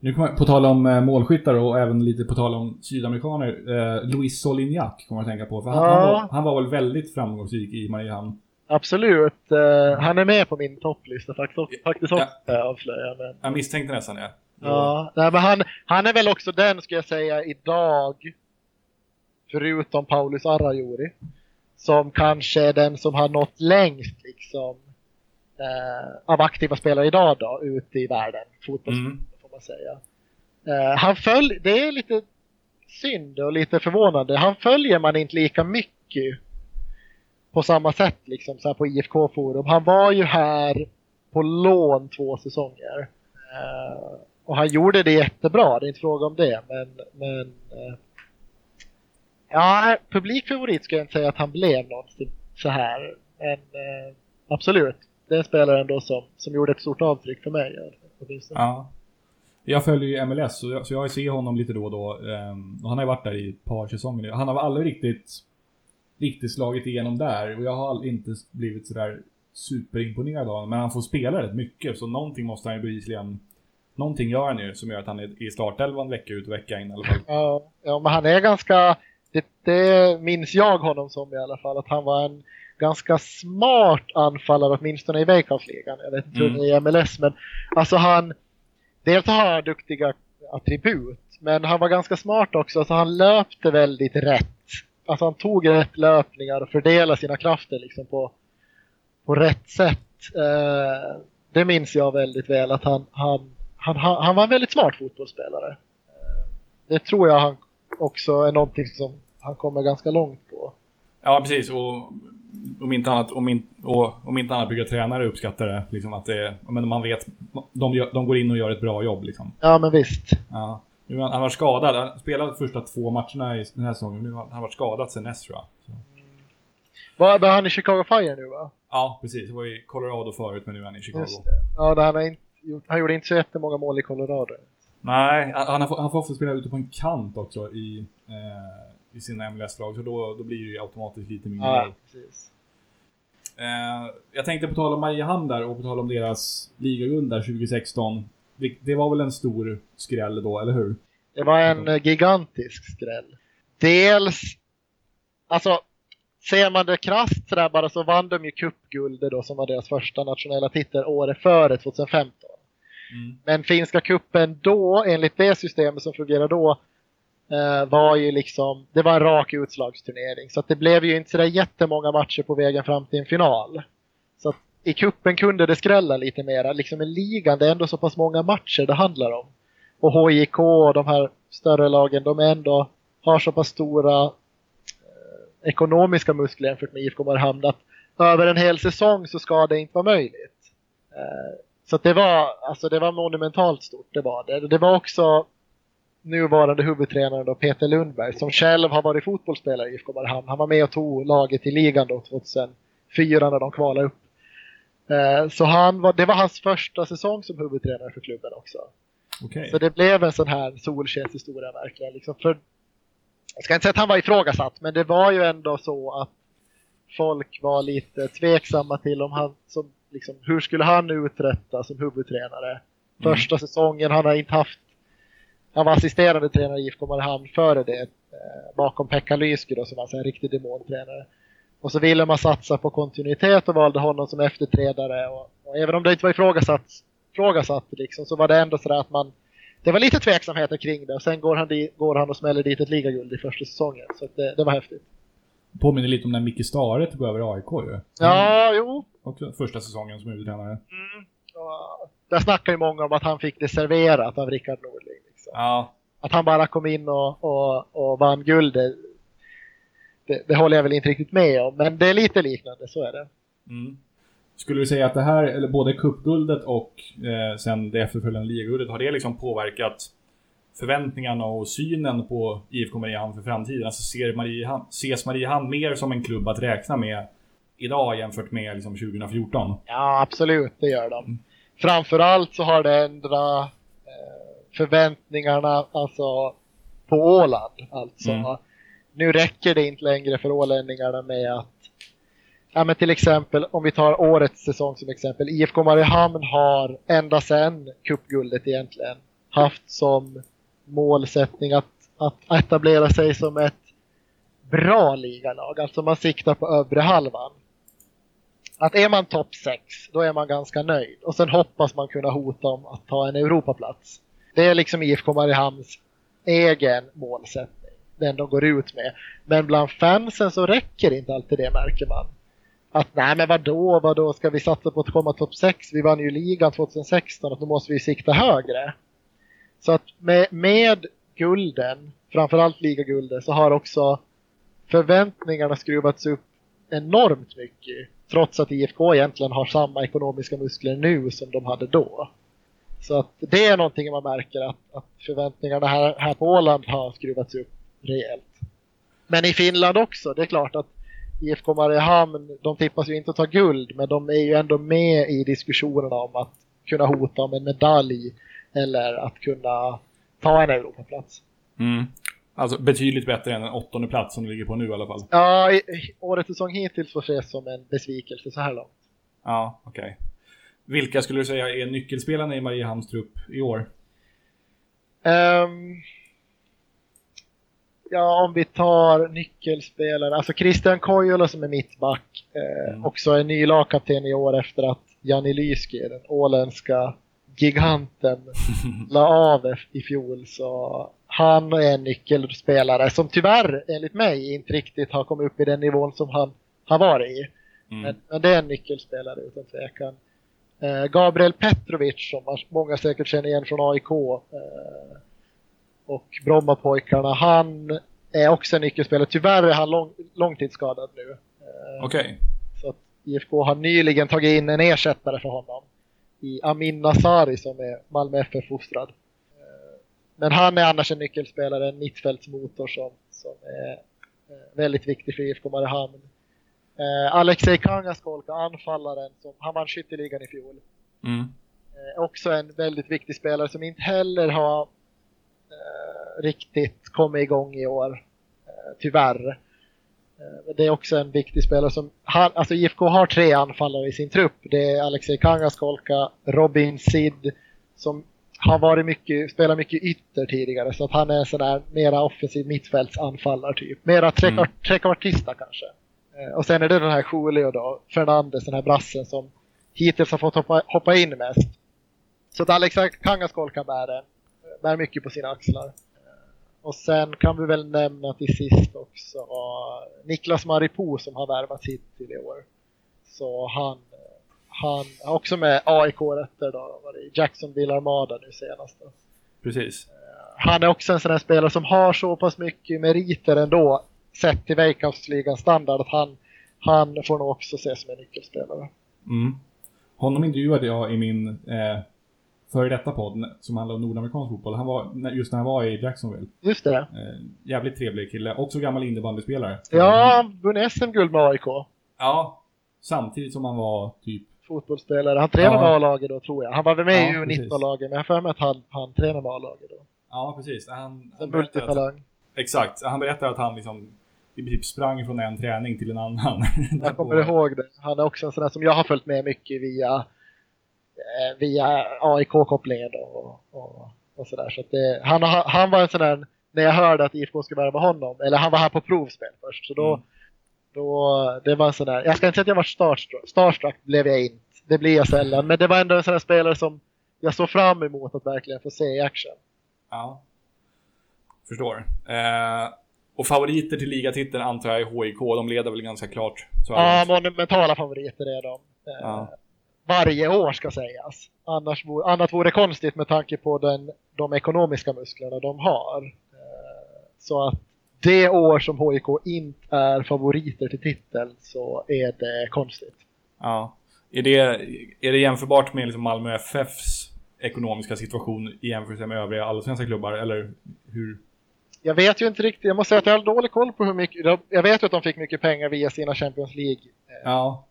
Nu kommer på tal om eh, målskyttar och även lite på tal om sydamerikaner. Eh, Luis Solignac kommer jag att tänka på. För han, Ja. han, var, han var väl väldigt framgångsrik i Mariehamn. Absolut, uh, han är med på min topplista faktiskt, faktiskt Ja. också, ja. avslöja. Men, Jag misstänkte nästan det. Ja, nej, men han, han är väl också den, ska jag säga, idag, förutom Paulus Arrajuri, som kanske är den som har nått längst liksom eh, av aktiva spelare idag då, ute i världen, fotbolls Mm. får man säga. Eh, han följ, det är lite synd och lite förvånande. Han följer man inte lika mycket på samma sätt liksom så här på IFK Forum. Han var ju här på lån två säsonger. Eh, och han gjorde det jättebra, det är inte fråga om det. Men, men eh, ja, publikfavorit ska jag inte säga att han blev någonsin så här. Men eh, absolut, det är en spelare ändå som, som gjorde ett stort avtryck för mig. Eh, ja. Jag följer ju MLS så jag, så jag ser honom lite då och då. Ehm, och han har ju varit där i ett par säsonger nu. Han har aldrig riktigt, riktigt slagit igenom där. Och jag har aldrig inte blivit sådär superimponerad av honom. Men han får spela rätt mycket. Så någonting måste han ju bevisligen... Någonting gör han ju som gör att han är i startelvan vecka ut och vecka in i alla fall. Ja, ja, men han är ganska, det, det minns jag honom som i alla fall, att han var en ganska smart anfallare åtminstone i Veikkausligan. Jag vet inte hur Mm. det är i MLS, men alltså han, dels har han duktiga attribut, men han var ganska smart också, så han löpte väldigt rätt. Alltså han tog rätt löpningar och fördelade sina krafter liksom på, på rätt sätt. Eh, det minns jag väldigt väl att han, han, han, han, han var en väldigt smart fotbollsspelare. Eh, det tror jag han också är någonting som han kommer ganska långt på. Ja, precis. Och om inte annat, om in, och, om inte annat brukar tränare uppskatta det. Liksom att det men man vet, de, gör, de går in och gör ett bra jobb liksom. Ja men visst. Ja. Nu, han, han var skadad. Han spelade första två matcherna i den här säsongen. Nu har han varit skadad sen näst tror jag. Så. Var var han i Chicago Fire nu va? Ja, precis. Det var i Colorado förut, men nu är han i Chicago. Ja, det han, inte gjort, han gjorde inte så jättemånga mål i Colorado. Nej, han, han, får, han får ofta spela ute på en kant också i, eh, i sina MLS-lag. Så då, då blir det ju automatiskt lite mindre. Ja, precis. Eh, jag tänkte på tal om Mariehamn där och på tal om deras ligaguld där 2016. Det, det var väl en stor skräll då, eller hur? Det var en eh, gigantisk skräll. Dels, alltså ser man det krasst sådär bara så vann de ju cupguldet då som var deras första nationella titel året före 2015. Mm. Men finska kuppen då, enligt det systemet som fungerade då, eh, var ju liksom, det var en rak utslagsturnering. Så att det blev ju inte sådär jättemånga matcher på vägen fram till en final. Så att i kuppen kunde det skrälla lite mera. Liksom i ligan, det är ändå så pass många matcher det handlar om. Och HJK och de här större lagen, de är ändå har så pass stora eh, ekonomiska muskler jämfört med IFK Mariehamn att över en hel säsong så ska det inte vara möjligt. Eh, så det var, alltså det var monumentalt stort, det var det. Det var också nuvarande huvudtränaren då, Peter Lundberg, som själv har varit fotbollsspelare i IFK Mariehamn. Han var med och tog laget i ligan då 2004 när de kvalade upp. Eh, Så han var, det var hans första säsong som huvudtränare för klubben också. Okej. Så det blev en sån här solskenshistoria verkligen. Liksom för, jag ska inte säga att han var ifrågasatt, men det var ju ändå så att folk var lite tveksamma till om han, som, liksom, hur skulle han uträtta som huvudtränare? Första säsongen, han har inte haft, han var assisterande tränare i IFK Mariehamn före det, eh, bakom Pekka Lysky då, som var så här en riktig demontränare. Och så ville man satsa på kontinuitet och valde honom som efterträdare. Och, och även om det inte var ifrågasatt, ifrågasatt liksom, så var det ändå sådär att man det var lite tveksamheter kring det och sen går han, di, går han och smäller dit ett ligaguld i första säsongen. Så det, det var häftigt. Påminner lite om när Micke Stare tog över AIK ju. Ja, jo. Också första säsongen som huvudtränare. Och där snackar ju många om att han fick det serverat av Rickard Norling. Liksom. Ja. Att han bara kom in och, och, och vann guld, det, det, det håller jag väl inte riktigt med om. Men det är lite liknande, så är det. Mm. Skulle du säga att det här, eller både cupguldet och eh, sen det efterföljande ligaguldet, har det liksom påverkat förväntningarna och synen på IFK Mariehamn för framtiden? Alltså ser Mariehamn, ses Mariehamn mer som en klubb att räkna med idag jämfört med liksom 2014? Ja, absolut, det gör de. Framförallt så har det ändrat eh, förväntningarna alltså, på Åland. Alltså. Mm. Nu räcker det inte längre för ålänningarna med att Ja, men till exempel om vi tar årets säsong som exempel. IFK Mariehamn har ända sedan cupguldet egentligen haft som målsättning att, att etablera sig som ett bra ligalag. Alltså man siktar på övre halvan. Att är man topp 6, då är man ganska nöjd. Och sen hoppas man kunna hota om att ta en Europaplats. Det är liksom IFK Mariehamns egen målsättning. Den de går ut med. Men bland fansen så räcker inte alltid det märker man. Att nej men vadå, vadå, ska vi satsa på att komma topp 6? Vi vann ju ligan 2016 och då måste vi sikta högre. Så att med, med gulden, framförallt ligaguldet, så har också förväntningarna skruvats upp enormt mycket. Trots att IFK egentligen har samma ekonomiska muskler nu som de hade då. Så att det är någonting man märker att, att förväntningarna här, här på Åland har skruvats upp rejält. Men i Finland också, det är klart att IFK Mariehamn, de tippas ju inte att ta guld, men de är ju ändå med i diskussionerna om att kunna hota om en medalj eller att kunna ta en Europaplats. Mm. Alltså betydligt bättre än en åttonde plats som du ligger på nu i alla fall. Ja, i, årets säsong hittills får ses som en besvikelse så här långt. Ja, okej. Okay. Vilka skulle du säga är nyckelspelarna i Mariehamns trupp i år? Um, ja, om vi tar nyckelspelare. Alltså Christian Kojola som är mittback. Eh, mm. Också en ny lagkapten i år efter att Jani Lyski, den åländska giganten, [LAUGHS] la av i fjol. Så han är en nyckelspelare som tyvärr, enligt mig, inte riktigt har kommit upp i den nivån som han har varit i. Mm. Men, men, det är en nyckelspelare utan tvekan. Eh, Gabriel Petrovic som många säkert känner igen från AIK eh, och Brommapojkarna. Han är också en nyckelspelare. Tyvärr är han lång, långtidsskadad nu. Eh, Okej. Okay. Så att IFK har nyligen tagit in en ersättare för honom i Amin Nasari som är Malmö FF-fostrad. Men han är annars en nyckelspelare, en mittfältsmotor som, som är eh, väldigt viktig för IFK Mariehamn. Eh, Alexej Kangaskolka, anfallaren, som, han vann skytteligan i fjol. Mm. Eh, också en väldigt viktig spelare som inte heller har eh, riktigt kommit igång i år. Eh, tyvärr. Eh, det är också en viktig spelare som, han, alltså IFK har tre anfallare i sin trupp. Det är Alexej Kangaskolka, Robin Sid som har varit mycket, spelat mycket ytter tidigare så att han är en sån där mera offensiv mittfältsanfallare typ. Mera trekvartista mm. kanske. Eh, och sen är det den här Julio då, Fernandes, den här brassen som hittills har fått hoppa, hoppa in mest. Så att Alex Kangaskolka bär, bär mycket på sina axlar. Och sen kan vi väl nämna till sist också Niklas Maripo som har värvat hit till i år. Så han, han också med AIK-rätter då, var det Jacksonville Armada nu senast. Då. Precis. Han är också en sån här spelare som har så pass mycket meriter ändå sett till Veikkausligans standard att han, han får nog också ses som en nyckelspelare. Mm. Honom intervjuade jag i min eh, före detta podd som handlar om nordamerikansk fotboll. Han var, just när han var i Jacksonville. Just det. Eh, jävligt trevlig kille. Också gammal innebandyspelare. Ja, vunnit SM-guld med AIK. Ja, samtidigt som han var typ fotbollsspelare. Han tränade ja. med A-laget då tror jag. Han var väl med ja, i U19-laget men jag har för mig att han, han tränade med A-laget då. Ja, precis. Han, han multifalang. Att, exakt. Han berättade att han liksom i princip sprang från en träning till en annan. [LAUGHS] jag kommer ihåg det. Han är också en sån där som jag har följt med mycket via Eh, via AIK-kopplingen och, och, och sådär. Så, så han, han var en sån där, när jag hörde att IFK skulle värva honom, eller han var här på provspel först, så då, mm. Då det var en sån där, jag ska inte säga att jag var starstruck, starstruck blev jag inte, det blir jag sällan, men det var ändå en sån spelare som jag såg fram emot att verkligen få se i action. Ja, förstår. Eh, och favoriter till ligatiteln antar jag är HIK, de leder väl ganska klart? ja, monumentala favoriter är de. Eh, ja varje år ska sägas. Annars vore, annat vore konstigt med tanke på den, de ekonomiska musklerna de har. Eh, så att det år som HIK inte är favoriter till titeln så är det konstigt. Ja. Är det, är det jämförbart med liksom Malmö FFs ekonomiska situation i jämförelse med övriga allsvenska klubbar? Eller hur? Jag vet ju inte riktigt. Jag måste säga att jag har dålig koll på hur mycket. Jag vet ju att de fick mycket pengar via sina Champions League. Ja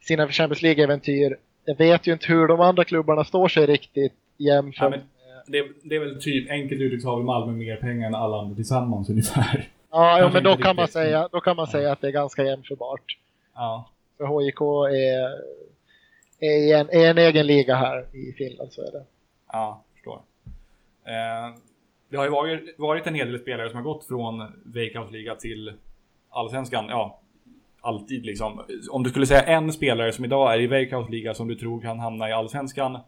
sina Champions League-äventyr. Jag vet ju inte hur de andra klubbarna står sig riktigt jämfört ja, det, det, är väl typ, enkelt uttryckt har väl Malmö mer pengar än alla andra tillsammans ungefär. Ja, ja men då kan, man säga, då kan man ja. säga att det är ganska jämförbart. Ja. För HIK är, är, i en, är en egen liga här i Finland, så är det. Ja, förstår. Eh, det har ju varit, varit en hel del spelare som har gått från Veikkausliga till Allsvenskan. Ja, alltid liksom. Om du skulle säga en spelare som idag är i Veikkausliga som du tror kan hamna i Allsvenskan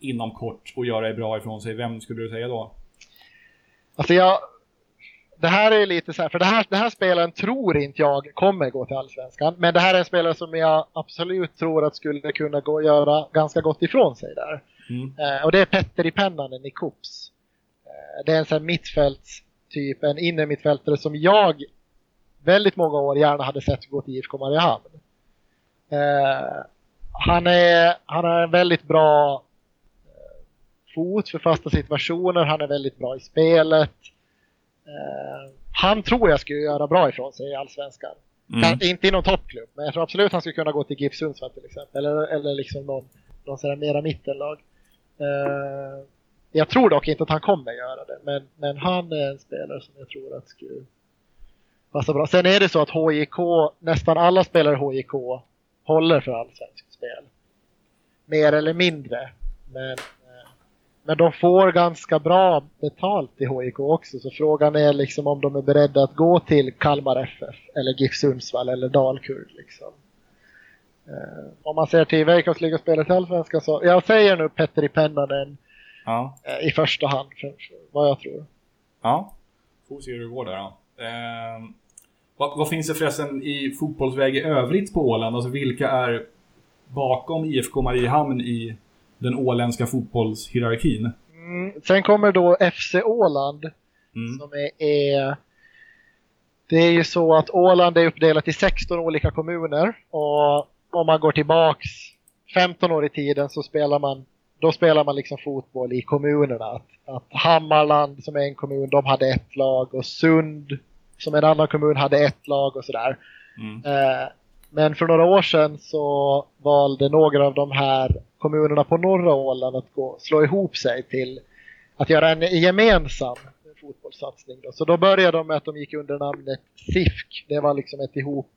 inom kort och göra det bra ifrån sig. Vem skulle du säga då? Alltså jag... Det här är lite så här, för det här, det här spelaren tror inte jag kommer gå till Allsvenskan. Men det här är en spelare som jag absolut tror att skulle kunna gå och göra ganska gott ifrån sig där. Mm. Eh, och det är Petter i Pennanen i Kops. Eh, det är en sån här mittfältstyp, en innermittfältare som jag väldigt många år gärna hade sett gå till IFK Mariehamn. Eh, han, är, han har en väldigt bra fot för fasta situationer, han är väldigt bra i spelet. Eh, han tror jag skulle göra bra ifrån sig i Allsvenskan. Mm. Kan, inte i någon toppklubb, men jag tror absolut han skulle kunna gå till GIF Sundsvall till exempel. Eller, eller liksom någon, någon sån här mera mittenlag. Eh, jag tror dock inte att han kommer göra det, men, men han är en spelare som jag tror att skulle passa bra. Sen är det så att HIK, nästan alla spelare i HIK håller för allsvenskt spel. Mer eller mindre. Men, men de får ganska bra betalt i HIK också, så frågan är liksom om de är beredda att gå till Kalmar FF eller GIF Sundsvall eller Dalkurd. Liksom. Eh, om man ser till Veikkausligaspelare till Allsvenskan så, jag säger nu Petter i Pennanen Ja. eh, i första hand, för, för vad jag tror. Ja. Får se hur det går där då. Eh, vad, vad finns det förresten i fotbollsväg i övrigt på Åland? Alltså vilka är bakom IFK Mariehamn i den åländska fotbollshierarkin? Mm, sen kommer då FC Åland Mm. som är, är Det är ju så att Åland är uppdelat i 16 olika kommuner och om man går tillbaks 15 år i tiden så spelar man då spelar man liksom fotboll i kommunerna. Att, att Hammarland som är en kommun, de hade ett lag och Sund som är en annan kommun hade ett lag och sådär. Mm. Eh, men för några år sedan så valde några av de här kommunerna på norra Åland att gå, slå ihop sig till att göra en gemensam fotbollssatsning. Då. Så då började de med att de gick under namnet SIFK. Det var liksom ett ihop,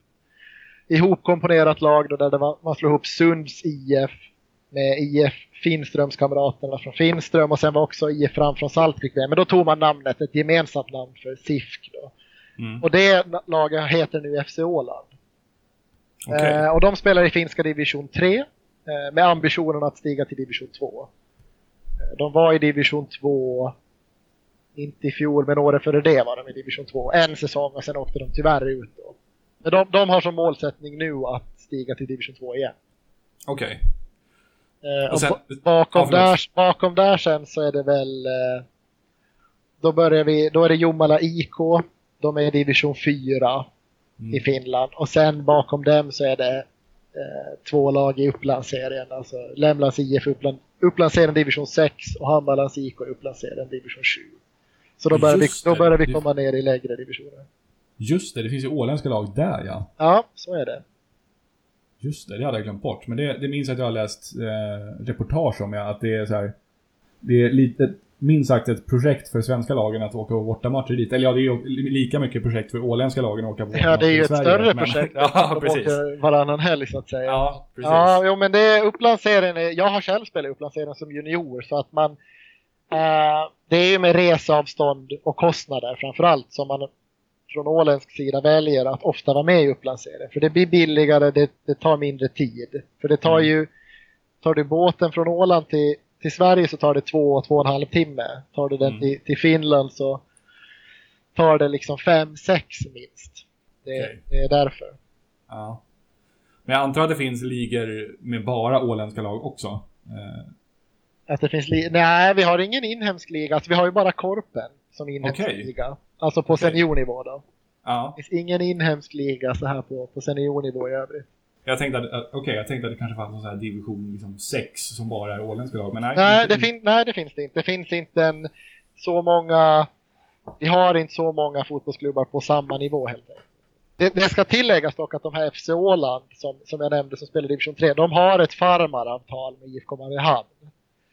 ihopkomponerat lag då där var, man slog ihop Sunds IF med IF Finströmskamraterna från Finström och sen var också IF Fram från Saltvik med. Men då tog man namnet, ett gemensamt namn för SIFK. Då. Mm. Och det laget heter nu FC Åland. Okej. Eh, och de spelar i finska division 3 eh, med ambitionen att stiga till division 2. Eh, de var i division 2, inte i fjol, men året före det var de i division 2. En säsong och sen åkte de tyvärr ut. Då. Men de, de har som målsättning nu att stiga till division 2 igen. Okej. Eh, Och sen- ba- bakom, ja, där, bakom där sen så är det väl eh, då börjar vi, då är det Jomala IK. De är i division 4 Mm. i Finland och sen bakom dem så är det eh, två lag i Upplandsserien. Alltså Lämlands IF Uppland, Upplandsserien division 6 och Hammarlands IK i Upplandsserien division 7. Så då börjar, vi, då börjar vi komma ner i lägre divisioner. Just det, det finns ju åländska lag där ja. Ja, så är det. Just det, det hade jag glömt bort. Men det, det minns jag att jag har läst eh, reportage om, ja, att det är så här. Det är lite, minst sagt ett projekt för svenska lagen att åka på bortamatcher dit. Eller ja, det är ju lika mycket projekt för åländska lagen att åka på Ja, det är ju i ett Sverige, större men- projekt. [LAUGHS] ja, precis. varannan helg så att säga. Ja, precis. Ja, jo, men det är Upplandsserien. Jag har själv spelat Upplandsserien som junior så att man eh, det är ju med reseavstånd och kostnader framförallt som man från åländsk sida väljer att ofta vara med i Upplandsserien. För det blir billigare, det, det tar mindre tid. För det tar Mm. ju, tar du båten från Åland till, till Sverige så tar det två, två och en halv timme. Tar du den Mm. till, till Finland så tar det liksom fem, sex minst. Det, Okej. det är därför. Ja. Men jag antar att det finns ligor med bara åländska lag också. Eh, Att det finns Nej, vi har ingen inhemsk liga. Alltså, vi har ju bara Korpen som inhemsk Okej. liga. Alltså på Okej. seniornivå då. ja. Det finns ingen inhemsk liga så här på, på seniornivå i övrigt. Jag tänkte att, att- okej, jag tänkte att det kanske fanns här division liksom 6 som bara är åländska lag. Men nej, Nej det, fin- nej, det finns det inte. Det finns inte en, så många... Vi har inte så många fotbollsklubbar på samma nivå helt enkelt. Det, det ska tilläggas dock att de här FC Åland som, som jag nämnde som spelar division 3, de har ett farmaravtal med IFK Mariehamn.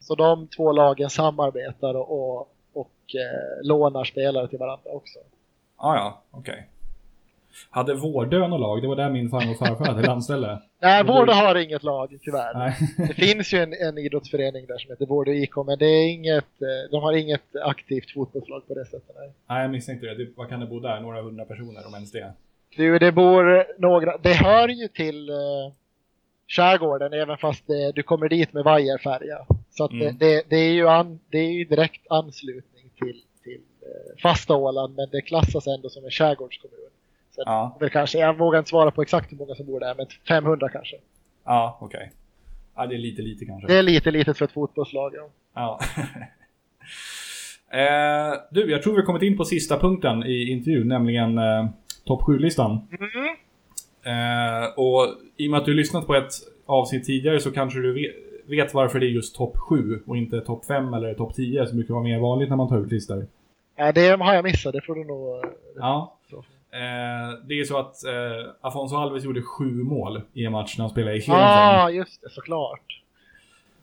Så de två lagen samarbetar och, och, och eh, lånar spelare till varandra också. Ja, ja, okej. Hade Vårdö något lag? Det var där min farmor och farfar hade landställe. [LAUGHS] Nej, Vårdö har inget lag tyvärr. Det finns ju en, en idrottsförening där som heter Vårdö IK, men det är inget, eh, de har inget aktivt fotbollslag på det sättet. Nej. Nej, jag misstänkte det. det. Vad kan det bo där? Några hundra personer om ens det. Du, det bor några, det hör ju till uh, skärgården även fast det, du kommer dit med vajerfärja. Så att Mm. det, det, det, är ju an, det är ju direkt anslutning till, till uh, fasta Åland, men det klassas ändå som en skärgårdskommun. Så Ja, väl kanske, jag vågar inte svara på exakt hur många som bor där, men 500 kanske. ja okej. Ja, det är lite lite kanske. Det är lite litet för ett fotbollslag. Ja. Ja. [LAUGHS] eh, du, jag tror vi har kommit in på sista punkten i intervjun, nämligen eh, topp 7-listan. Eh, och i och med att du har lyssnat på ett avsnitt tidigare så kanske du vet, vet varför det är just topp 7 och inte topp 5 eller topp 10 som brukar vara mer vanligt när man tar ut listor. Ja, det har jag missat, det får du nog... Ja. Eh, det är så att eh, Afonso Alves gjorde sju mål i en match när han spelade i Heerenveen. Ja, ah, just det, såklart.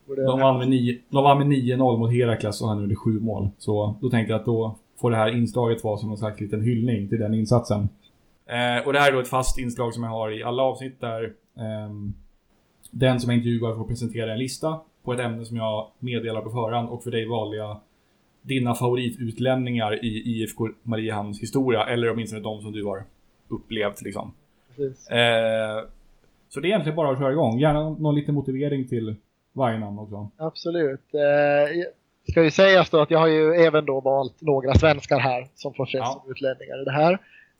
De vann med nio- de vann med 9-0 mot Herakles och han gjorde sju mål. Så då tänkte jag att då får det här inslaget vara som en slags liten hyllning till den insatsen. Eh, och det här är då ett fast inslag som jag har i alla avsnitt där ehm, den som är intervjuad får presentera en lista på ett ämne som jag meddelar på förhand och för dig valde jag dina favoritutlänningar i IFK Mariehamns historia eller åtminstone de som du har upplevt liksom. Eh, så det är egentligen bara att köra igång. Gärna någon liten motivering till varje namn också. Absolut. Eh, ska ju sägas då att jag har ju även då valt några svenskar här som får ses Ja. som utlänningar i det här.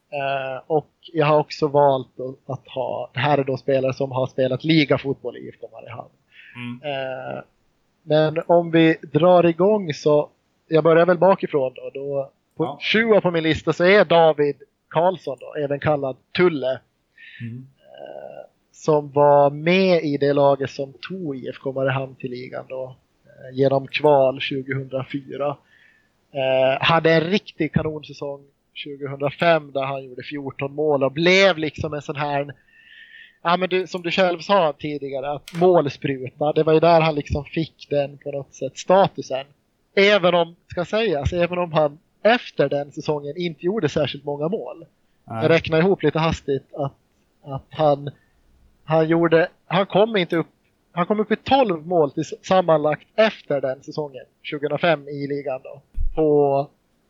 Eh, och jag har också valt att ha, det här är då spelare som har spelat ligafotboll i IFK Mariehamn. Mm. Eh, men om vi drar igång så, jag börjar väl bakifrån då. då på Ja. 20 på min lista så är David Karlsson då, även kallad Tulle. Mm. eh, som var med i det laget som tog IFK Mariehamn till ligan då, eh, genom kval 2004. Eh, hade en riktig kanonsäsong 2005 där han gjorde 14 mål och blev liksom en sån här Ja men du, som du själv sa tidigare, att målspruta, det var ju där han liksom fick den på något sätt statusen. Även om, ska sägas, även om han efter den säsongen inte gjorde särskilt många mål. Jag Nej. räknar ihop lite hastigt att, att han, han gjorde, han kom inte upp, han kom upp i 12 mål till sammanlagt efter den säsongen, 2005 i ligan då. På,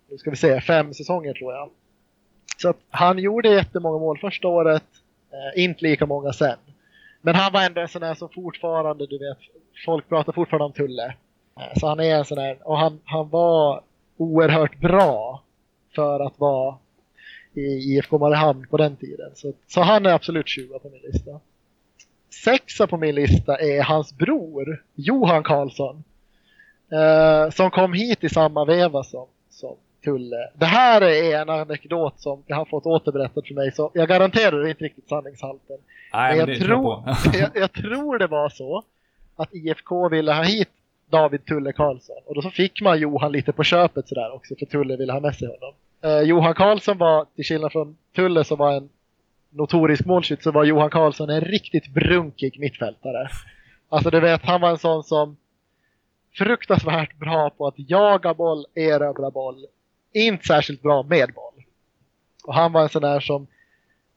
nu ska vi se, fem säsonger tror jag. Så att han gjorde jättemånga mål första året, eh, inte lika många sen. Men han var ändå en sån där som fortfarande, du vet, folk pratar fortfarande om Tulle. Eh, så han är en sån där, och han, han var oerhört bra för att vara i IFK Mariehamn på den tiden. Så, så han är absolut 20 på min lista. Sexa på min lista är hans bror, Johan Karlsson. Eh, som kom hit i samma veva som, som Tulle. Det här är en anekdot som jag har fått återberättat för mig, så jag garanterar inte riktigt sanningshalten. Nej, Men jag, det tror [LAUGHS] jag, jag tror det var så att IFK ville ha hit David Tulle Karlsson. Och då så fick man Johan lite på köpet sådär också för Tulle ville ha med sig honom. Eh, Johan Karlsson var, till skillnad från Tulle som var en notorisk målskytt, så var Johan Karlsson en riktigt brunkig mittfältare. Alltså du vet, han var en sån som fruktansvärt bra på att jaga boll, erövra boll. Inte särskilt bra med boll. Och han var en sån där som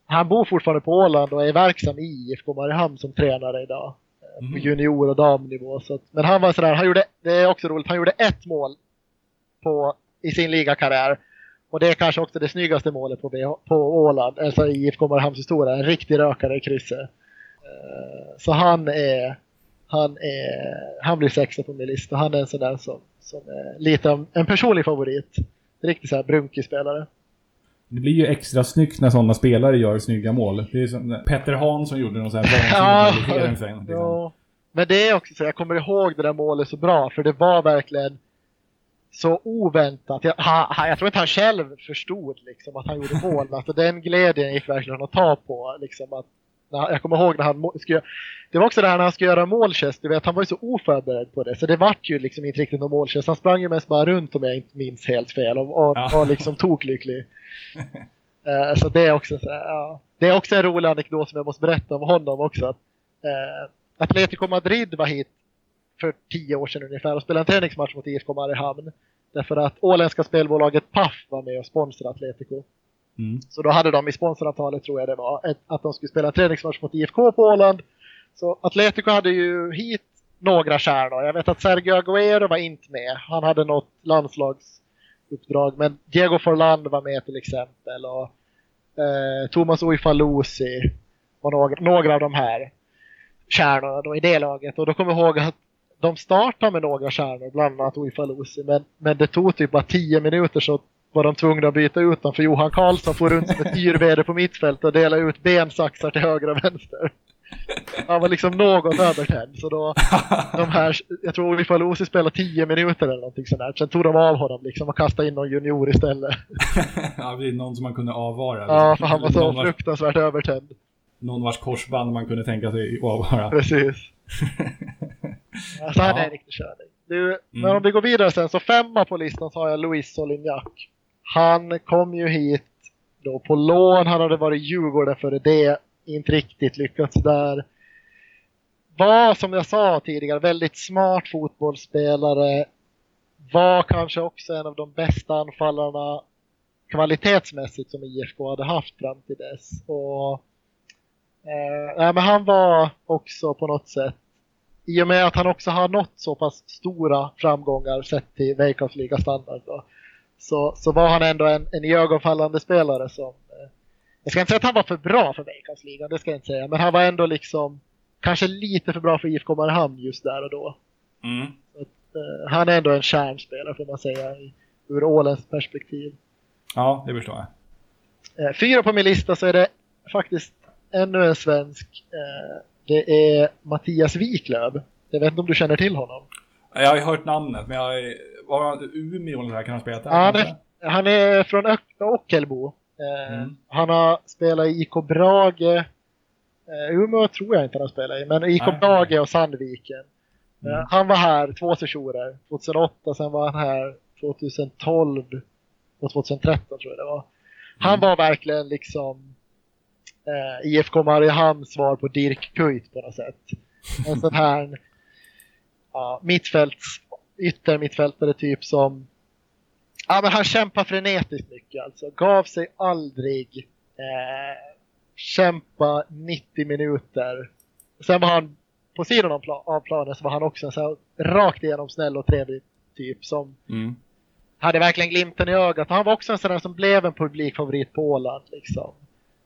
han bor fortfarande på Åland och är verksam i IFK Mariehamn som tränare idag eh, På Mhm. junior och damnivå. Så att, men han var sådär, han gjorde, det är också roligt, han gjorde ett mål på, i sin ligakarriär. Och det är kanske också det snyggaste målet på, VH på Åland, alltså i IFK Mariehamns historia. En riktig rökare i krysset. Eh, Så han är, han är, han blir sexa på min lista. Han är en sån där som, som är lite en personlig favorit. Riktigt såhär brunkig spelare. Det blir ju extra snyggt när sådana spelare gör snygga mål. Det är som Petter Hahn som gjorde någon sån här vansinnig [LAUGHS] liksom. ja. Men det är också så, jag kommer ihåg det där målet så bra, för det var verkligen så oväntat. Jag, ha, ha, jag tror inte han själv förstod liksom, att han gjorde mål. Alltså, den glädjen gick verkligen att ta på. Liksom, att, jag kommer ihåg när han skulle, Det var också det här när han skulle göra målgest, du vet, han var ju så oförberedd på det. Så det vart ju liksom inte riktigt någon målgest. Han sprang ju mest bara runt om jag inte minns helt fel och, och Ja. var liksom toklycklig. [LAUGHS] Eh, så det är också så ja. Det är också en rolig anekdot som jag måste berätta om honom också. Att, eh, Atletico Madrid var hit för tio år sedan ungefär och spelade en träningsmatch mot IFK Mariehamn. Därför att åländska spelbolaget Paf var med och sponsrade Atletico. Mm. Så då hade de i sponsoravtalet, tror jag det var, ett, att de skulle spela träningsmatch mot IFK på Åland. Så Atletico hade ju hit några stjärnor. Jag vet att Sergio Aguero var inte med. Han hade något landslagsuppdrag. Men Diego Forlan var med till exempel. Och eh, Thomas Uifalusi och några, några av de här stjärnorna då i det laget. Och då kommer jag ihåg att de startade med några stjärnor, bland annat Uifalusi. Men, men det tog typ bara 10 minuter så var de tvungna att byta ut dem för Johan Karlsson får runt som ett yrväder på mittfält och dela ut bensaxar till höger och vänster. Han var liksom något övertänd. Så då, [LAUGHS] de här, jag tror Uifalusi spelade tio minuter eller någonting sånt där. Sen tog de av honom liksom och kastade in någon junior istället. [LAUGHS] ja, det är någon som man kunde avvara. Ja, för han var så någon, vars, fruktansvärt övertänd. någon vars korsband man kunde tänka sig avvara. Precis. Alltså [LAUGHS] han Ja. är en riktig körning. Du, Men om vi går vidare sen, så femma på listan så har jag Luis Solignac. Han kom ju hit då på lån, han hade varit i Djurgården före det, inte riktigt lyckats där. Var som jag sa tidigare väldigt smart fotbollsspelare. Var kanske också en av de bästa anfallarna kvalitetsmässigt som IFK hade haft fram till dess. Och, eh, men han var också på något sätt i och med att han också har nått så pass stora framgångar sett till Veikkausliga standard då, så, så var han ändå en, en iögonfallande spelare som eh, jag ska inte säga att han var för bra för Veikkaus det ska jag inte säga, men han var ändå liksom kanske lite för bra för IFK Mariehamn just där och då. Mm. Eh, han är ändå en kärnspelare får man säga i, ur Ålens perspektiv. Ja, det förstår jag. Eh, fyra på min lista så är det faktiskt ännu en svensk. Eh, det är Mattias Wiklöf. Jag vet inte om du känner till honom? Jag har ju hört namnet, men jag... Var han Umeå eller här? Kan han spela där? Det, han är från Ö- Ockelbo. Eh, Mm. Han har spelat i IK Brage. Eh, Umeå tror jag inte han har spelat i, men IK Nej. Brage och Sandviken. Eh, Mm. han var här två sessioner. 2008, sen var han här 2012 och 2013 tror jag det var. Han Mm. var verkligen liksom eh, IFK Mariehamns svar på Dirk Kuyt på något sätt. [LAUGHS] En sån här ja, mittfälts, yttermittfältare typ som Ja men han kämpar frenetiskt mycket alltså. Gav sig aldrig. Eh, kämpa 90 minuter. Sen var han på sidan av, pla- av planen så var han också en så här rakt igenom snäll och trevlig typ som Mm. hade verkligen glimten i ögat. Han var också en sån där som blev en publikfavorit på Åland. Liksom.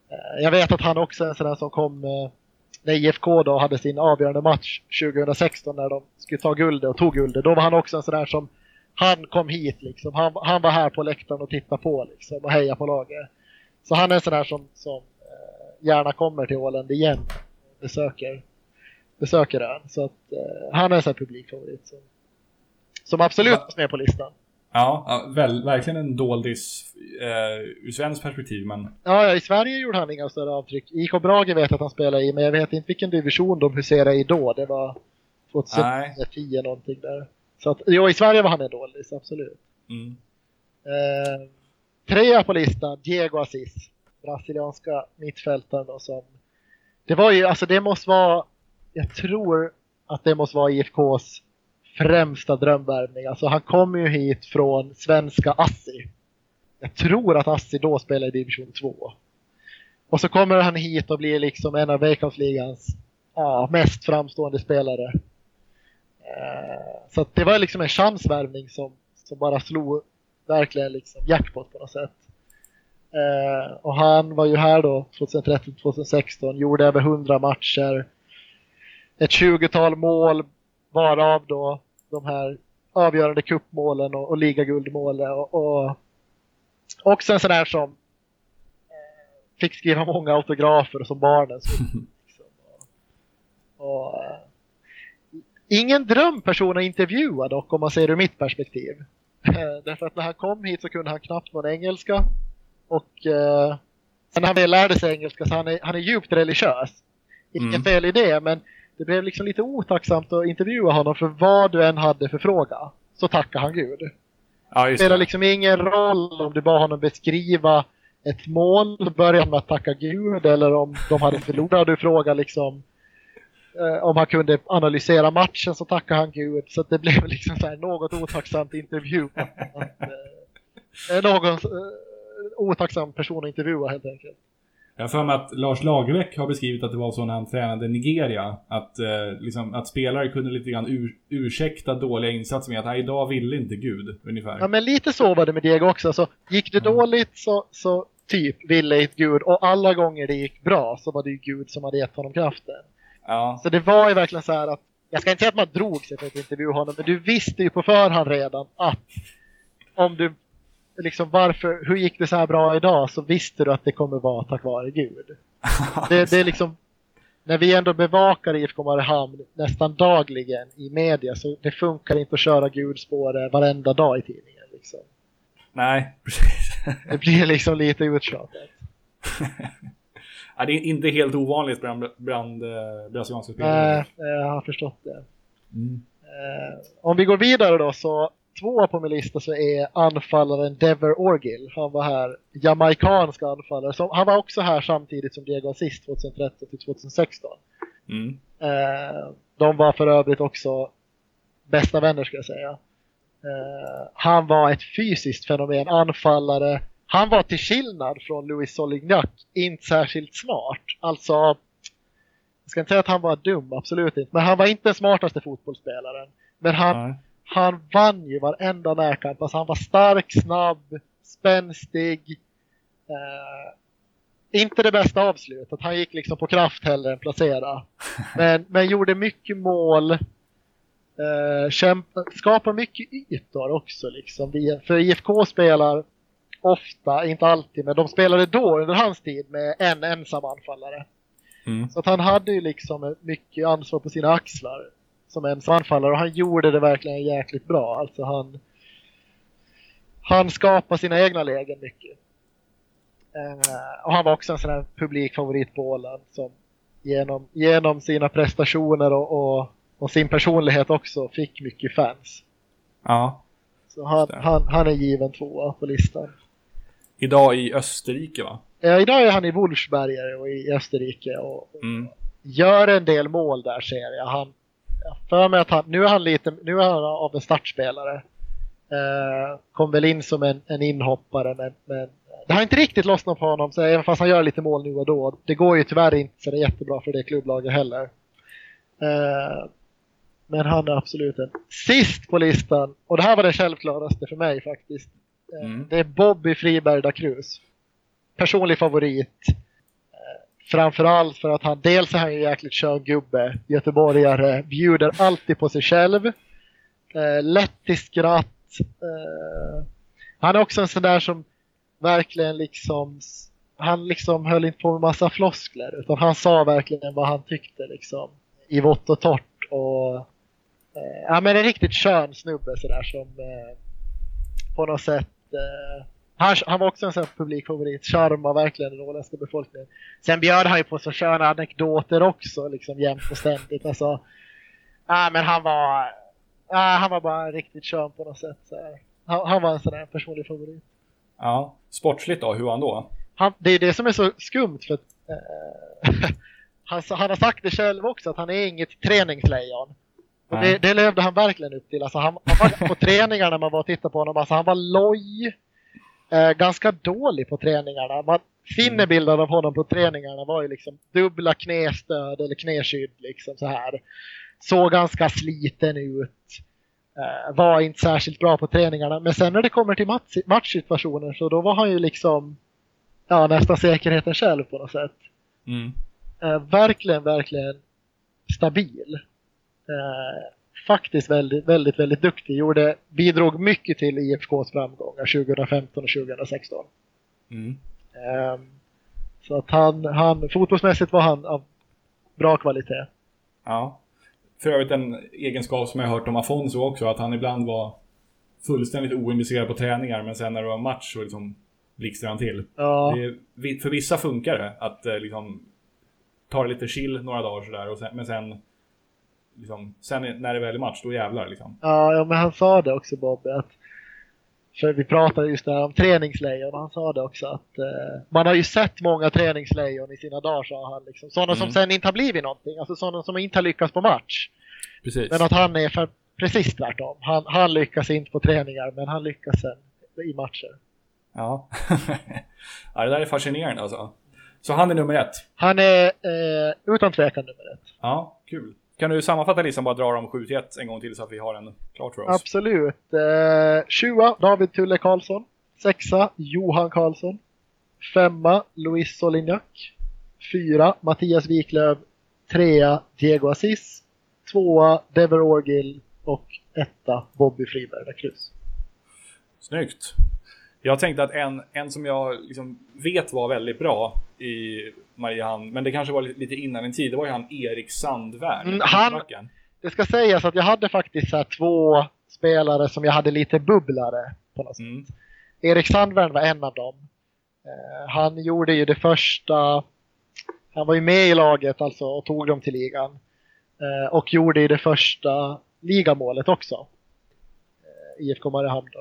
Eh, Jag vet att han också är en sån där som kom eh, när IFK då hade sin avgörande match 2016 när de skulle ta guldet och tog guldet. Då var han också en sån där som han kom hit liksom. Han, han var här på läktaren och tittade på liksom och hejade på laget. Så han är en sån där som, som eh, gärna kommer till Åland igen. Besöker, besöker ön. Så att eh, han är en sån här publikfavorit som, som absolut finns med på listan. Ja, ja väl, verkligen en doldis eh, ur svenskt perspektiv, men Ja, ja, i Sverige gjorde han inga större avtryck. IK Brage vet jag att han spelade i, men jag vet inte vilken division de huserade i då. Det var 2010 någonting där. Så att, jo, i Sverige var han en dålig, absolut. mm. Eh, trea på listan, Diego Assis. Brasilianska mittfältaren då som... Det var ju, alltså det måste vara... Jag tror att det måste vara IFKs främsta drömvärvning. Alltså han kom ju hit från svenska Assi. Jag tror att Assi då spelade i division 2. Och så kommer han hit och blir liksom en av Veikkausligans ja, mest framstående spelare. Eh, så att det var liksom en chansvärvning som, som bara slog verkligen liksom jackpot på något sätt. Eh, och han var ju här då 2013-2016, gjorde över 100 matcher. Ett 20-tal mål, varav då de här avgörande cupmålen och, och ligaguldmålen. Och, och också en sån där som eh, fick skriva många autografer som barnen. Så, liksom. [LAUGHS] och, och, eh, ingen drömperson att intervjua dock om man ser ur mitt perspektiv. Eh, Därför att när han kom hit så kunde han knappt någon engelska. Och eh, när han väl lärde sig engelska så han är han är djupt religiös. Inget Mm. fel i det men det blev liksom lite otacksamt att intervjua honom för vad du än hade för fråga så tackar han Gud. Ja, Det spelar liksom ingen roll om du bad honom beskriva ett mål, börja med att tacka Gud eller om de hade förlorat. Du frågar liksom eh, om han kunde analysera matchen så tackar han Gud. Så det blev liksom så något otacksamt intervju. Att, [LAUGHS] eh, någon, eh, otacksam person att intervjua helt enkelt. Jag har för mig att Lars Lagerbäck har beskrivit att det var så när han tränade Nigeria. Att, eh, liksom, att spelare kunde lite grann ur, ursäkta dåliga insatser med att idag ville inte Gud, ungefär. Ja men lite så var det med Diego också. Så gick det dåligt så, så typ ville inte Gud och alla gånger det gick bra så var det ju Gud som hade gett honom kraften. Ja. Så det var ju verkligen så här att, jag ska inte säga att man drog sig för att intervjua honom, men du visste ju på förhand redan att om du, liksom varför, hur gick det så här bra idag så visste du att det kommer vara tack vare Gud. [LAUGHS] Det, det är liksom, när vi ändå bevakar IFK Mariehamn nästan dagligen i media så det funkar inte att köra Gud spår varenda dag i tidningen. Liksom. Nej, precis. Det blir liksom lite uttjatat. [LAUGHS] ja, det är inte helt ovanligt bland, bland eh, brasilianska spelare. Nej, jag har förstått det. Mm. Eh, om vi går vidare då så tvåa på min lista så är anfallaren Dever Orgil. Han var här, jamaikansk anfallare. Som, han var också här samtidigt som Diego Assist 2013 till 2016. Mm. Eh, de var för övrigt också bästa vänner ska jag säga. Eh, han var ett fysiskt fenomen, anfallare. Han var till skillnad från Louis Solignac inte särskilt smart. Alltså, jag ska inte säga att han var dum, absolut inte. Men han var inte den smartaste fotbollsspelaren. Men han, Nej. Han vann ju varenda närkamp. Alltså han var stark, snabb, spänstig. Eh, inte det bästa avslutet. Han gick liksom på kraft hellre än placera. [LAUGHS] Men, men gjorde mycket mål. Eh, kämpa, skapar mycket ytor också liksom. För IFK spelar ofta, inte alltid, men de spelade då under hans tid med en ensam anfallare. Mm. Så att han hade ju liksom mycket ansvar på sina axlar som ensam anfallare och han gjorde det verkligen jäkligt bra. Alltså han, han skapade sina egna lägen mycket. Eh, och han var också en sån här publikfavorit på Åland som genom, genom sina prestationer och, och, och sin personlighet också fick mycket fans. Ja. Så han, han, han är given tvåa på listan. Idag i Österrike va? Eh, idag är han i Wolfsberger och i Österrike och, Mm. gör en del mål där ser jag. Han, för mig att han, nu är han lite, nu är han av en startspelare. Eh, kom väl in som en, en inhoppare men, men det har inte riktigt lossnat på honom så även fast han gör lite mål nu och då. Det går ju tyvärr inte så det är jättebra för det klubblaget heller. Eh, men han är absolut en sist på listan och det här var det självklaraste för mig faktiskt. Eh, Mm. Det är Bobby Friberg da Cruz. Personlig favorit. Framförallt för att han dels är han ju jäkligt skön gubbe, göteborgare, bjuder alltid på sig själv. Eh, lätt till skratt. Eh, han är också en sån där som verkligen liksom, han liksom höll inte på med massa floskler utan han sa verkligen vad han tyckte liksom. I vått och torrt och eh, ja men en riktigt skön snubbe sådär som eh, på något sätt eh, han, han var också en sån publikfavorit, charmar verkligen den åländska befolkningen. Sen bjöd han ju på så sköna anekdoter också, liksom jämt och ständigt. Alltså, ja, men han var, ja, han var bara riktigt skön på något sätt. Han, han var en sån där personlig favorit. Ja. Sportsligt då, hur var han då? Han, det är det som är så skumt för att eh, [LAUGHS] han, han har sagt det själv också att han är inget träningslejon. Det, det levde han verkligen upp till. Alltså han, han var på träningarna när man var och tittade på honom. Alltså han var loj. Eh, ganska dålig på träningarna. Man, sinnebilden av honom på träningarna var ju liksom dubbla knästöd eller knäskydd. Liksom så här. Såg ganska sliten ut. Eh, var inte särskilt bra på träningarna. Men sen när det kommer till match, matchsituationer så då var han ju liksom ja, nästan säkerheten själv på något sätt. Mm. Eh, verkligen, verkligen stabil. Eh, faktiskt väldigt, väldigt, väldigt duktig. Gjorde, bidrog mycket till IFKs framgångar 2015 och 2016. Mm. Eh, så att han, han, fotbollsmässigt var han av bra kvalitet. Ja. För övrigt en egenskap som jag hört om Afonso också, att han ibland var fullständigt ointresserad på träningar, men sen när det var match så liksom blixtrade han till. Ja, Det för vissa funkar det att eh, liksom ta det lite chill några dagar sådär, men sen liksom, sen när det väl är match, då jävlar liksom. ja, ja, men han sa det också Bobby. Att, för vi pratade just där om träningslejon och han sa det också att eh, man har ju sett många träningslejon i sina dagar sa han. Liksom. Sådana som Mm. sen inte har blivit någonting, alltså sådana som inte har lyckats på match. Precis. Men att han är för, precis tvärtom. Han, han lyckas inte på träningar men han lyckas sen i matcher. Ja. [LAUGHS] ja, det där är fascinerande alltså. Så han är nummer ett? Han är eh, utan tvekan nummer ett. Ja, kul. Kan du sammanfatta listan bara dra dem 7 till 1 en gång till så att vi har den klart för oss? Absolut. Eh, 20 David Tulle Karlsson. Sexa Johan Karlsson. Femma Louis Solignac. Fyra Mattias Wiklöf. Trea Diego Assis. Tvåa Dever Orgil och etta Bobby Friberg kryss. Snyggt. Jag tänkte att en, en som jag liksom vet var väldigt bra i Mariehamn, men det kanske var lite innan en tid, det var ju han Erik Sandvärn. Mm, han, det ska sägas att jag hade faktiskt så två spelare som jag hade lite bubblare på något mm. sätt. Erik Sandvärn var en av dem. Uh, han gjorde ju det första, han var ju med i laget alltså och tog dem till ligan. Uh, och gjorde ju det första ligamålet också. Uh, IFK Mariehamn då,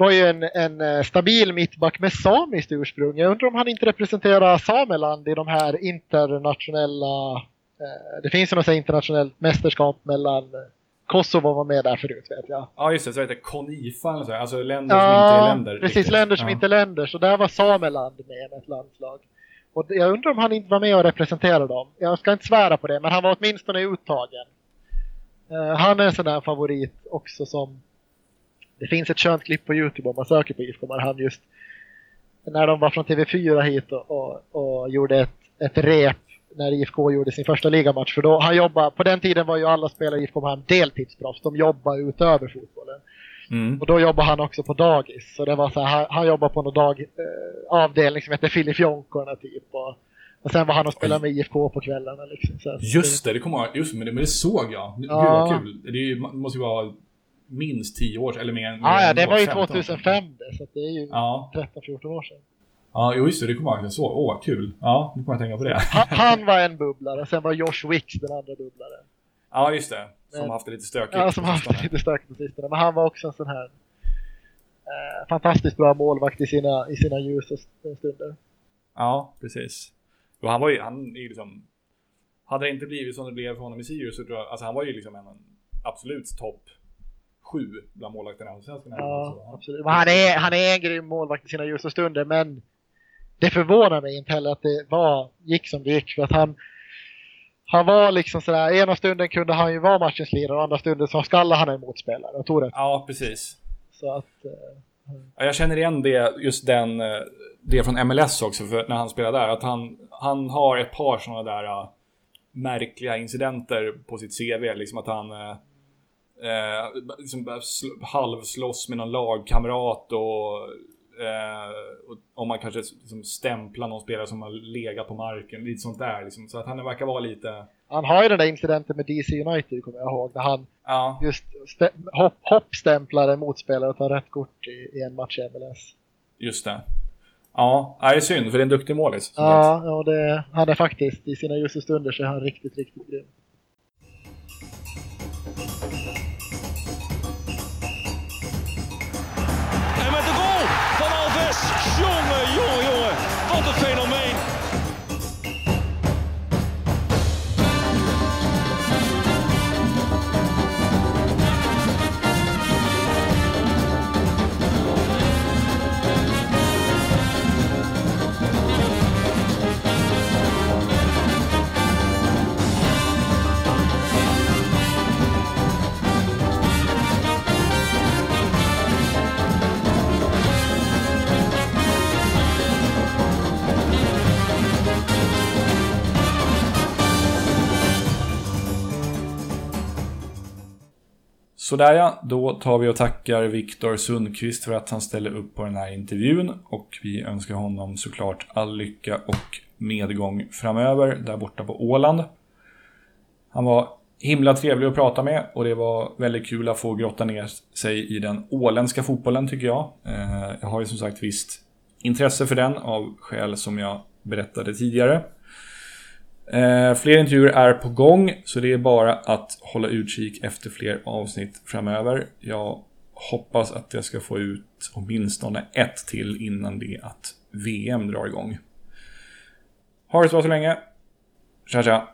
var ju en, en eh, stabil mittback med samiskt ursprung. Jag undrar om han inte representerar Sameland i de här internationella... Eh, det finns ju något internationellt mästerskap mellan eh, Kosovo var med där förut vet jag. Ja just det, så heter det Konifa eller så, alltså länder ja, som inte är länder. precis, riktigt. länder som ja. inte är länder. Så där var Sameland med med ett landslag. Och jag undrar om han inte var med och representerade dem. Jag ska inte svära på det, men han var åtminstone uttagen. Uh, han är en sån där favorit också som det finns ett skönt klipp på Youtube om man söker på IFK Mariehamn just när de var från TV4 hit och, och, och, gjorde ett, ett rep när IFK gjorde sin första ligamatch. För då, han jobbade, på den tiden var ju alla spelare i IFK Mariehamn deltidsproffs. De jobbade utöver fotbollen. Mm. Och då jobbade han också på dagis. Så det var så här, han, han jobbade på någon dag, eh, avdelning som hette Filifjonkorna typ. Och, och sen var han och spelade med IFK på kvällarna liksom. Så just det, det kommer just men det, men det såg jag. Gud ja. vad kul. Det måste ju vara minst 10 år eller mer. mer ah, ja, det var ju 2005 det, så det är ju ja. 13-14 år sedan. Ja, jo just det, det kommer jag så. Åh, kul. Ja, nu kommer jag tänka på det. Han, han var en bubblare, sen var Josh Wicks den andra bubblaren. Ja, just det. Som Men, haft det lite stökigt. Ja, som haft det lite stökigt på sistone. Men han var också en sån här eh, fantastiskt bra målvakt i sina, i sina ljusa stunder. Ja, precis. Jo, han var ju, han är ju liksom... Hade det inte blivit som det blev för honom i Sirius så tror jag, alltså han var ju liksom en absolut topp sju bland målvakterna i Allsvenskan. Ja, absolut. Men han, är, han är en grym målvakt i sina ljusa stunder, men det förvånar mig inte heller att det var, gick som det gick. För att han, han var liksom sådär, ena stunden kunde han ju vara matchens lirare och andra stunden så skallade han en motspelare och tog det. Ja, precis. Så att... Uh, jag känner igen det, just den, eh, det från MLS också, för när han spelade där. Att han, han har ett par sådana där uh, märkliga incidenter på sitt CV. Liksom att han uh, eh, liksom halvslåss med någon lagkamrat och, eh, och om man kanske liksom stämplar någon spelare som har legat på marken, lite sånt där liksom. Så att han verkar vara lite... Han har ju den där incidenten med DC United kommer jag ihåg, när han ja. just hopp, hoppstämplar en motspelare och tar rätt kort i, i en match i MLS. Just det. Ja, det är synd för det är en duktig målis. Ja, ja det, han är faktiskt i sina ljusa stunder så är han riktigt, riktigt grym. Sådär ja, då tar vi och tackar Viktor Sundqvist för att han ställer upp på den här intervjun. Och vi önskar honom såklart all lycka och medgång framöver där borta på Åland. Han var himla trevlig att prata med och det var väldigt kul att få grotta ner sig i den åländska fotbollen tycker jag. Eh, jag har ju som sagt visst intresse för den av skäl som jag berättade tidigare. Eh, fler intervjuer är på gång, så det är bara att hålla utkik efter fler avsnitt framöver. Jag hoppas att jag ska få ut åtminstone ett till innan det att VM drar igång. Ha det så bra så länge. Tja tja!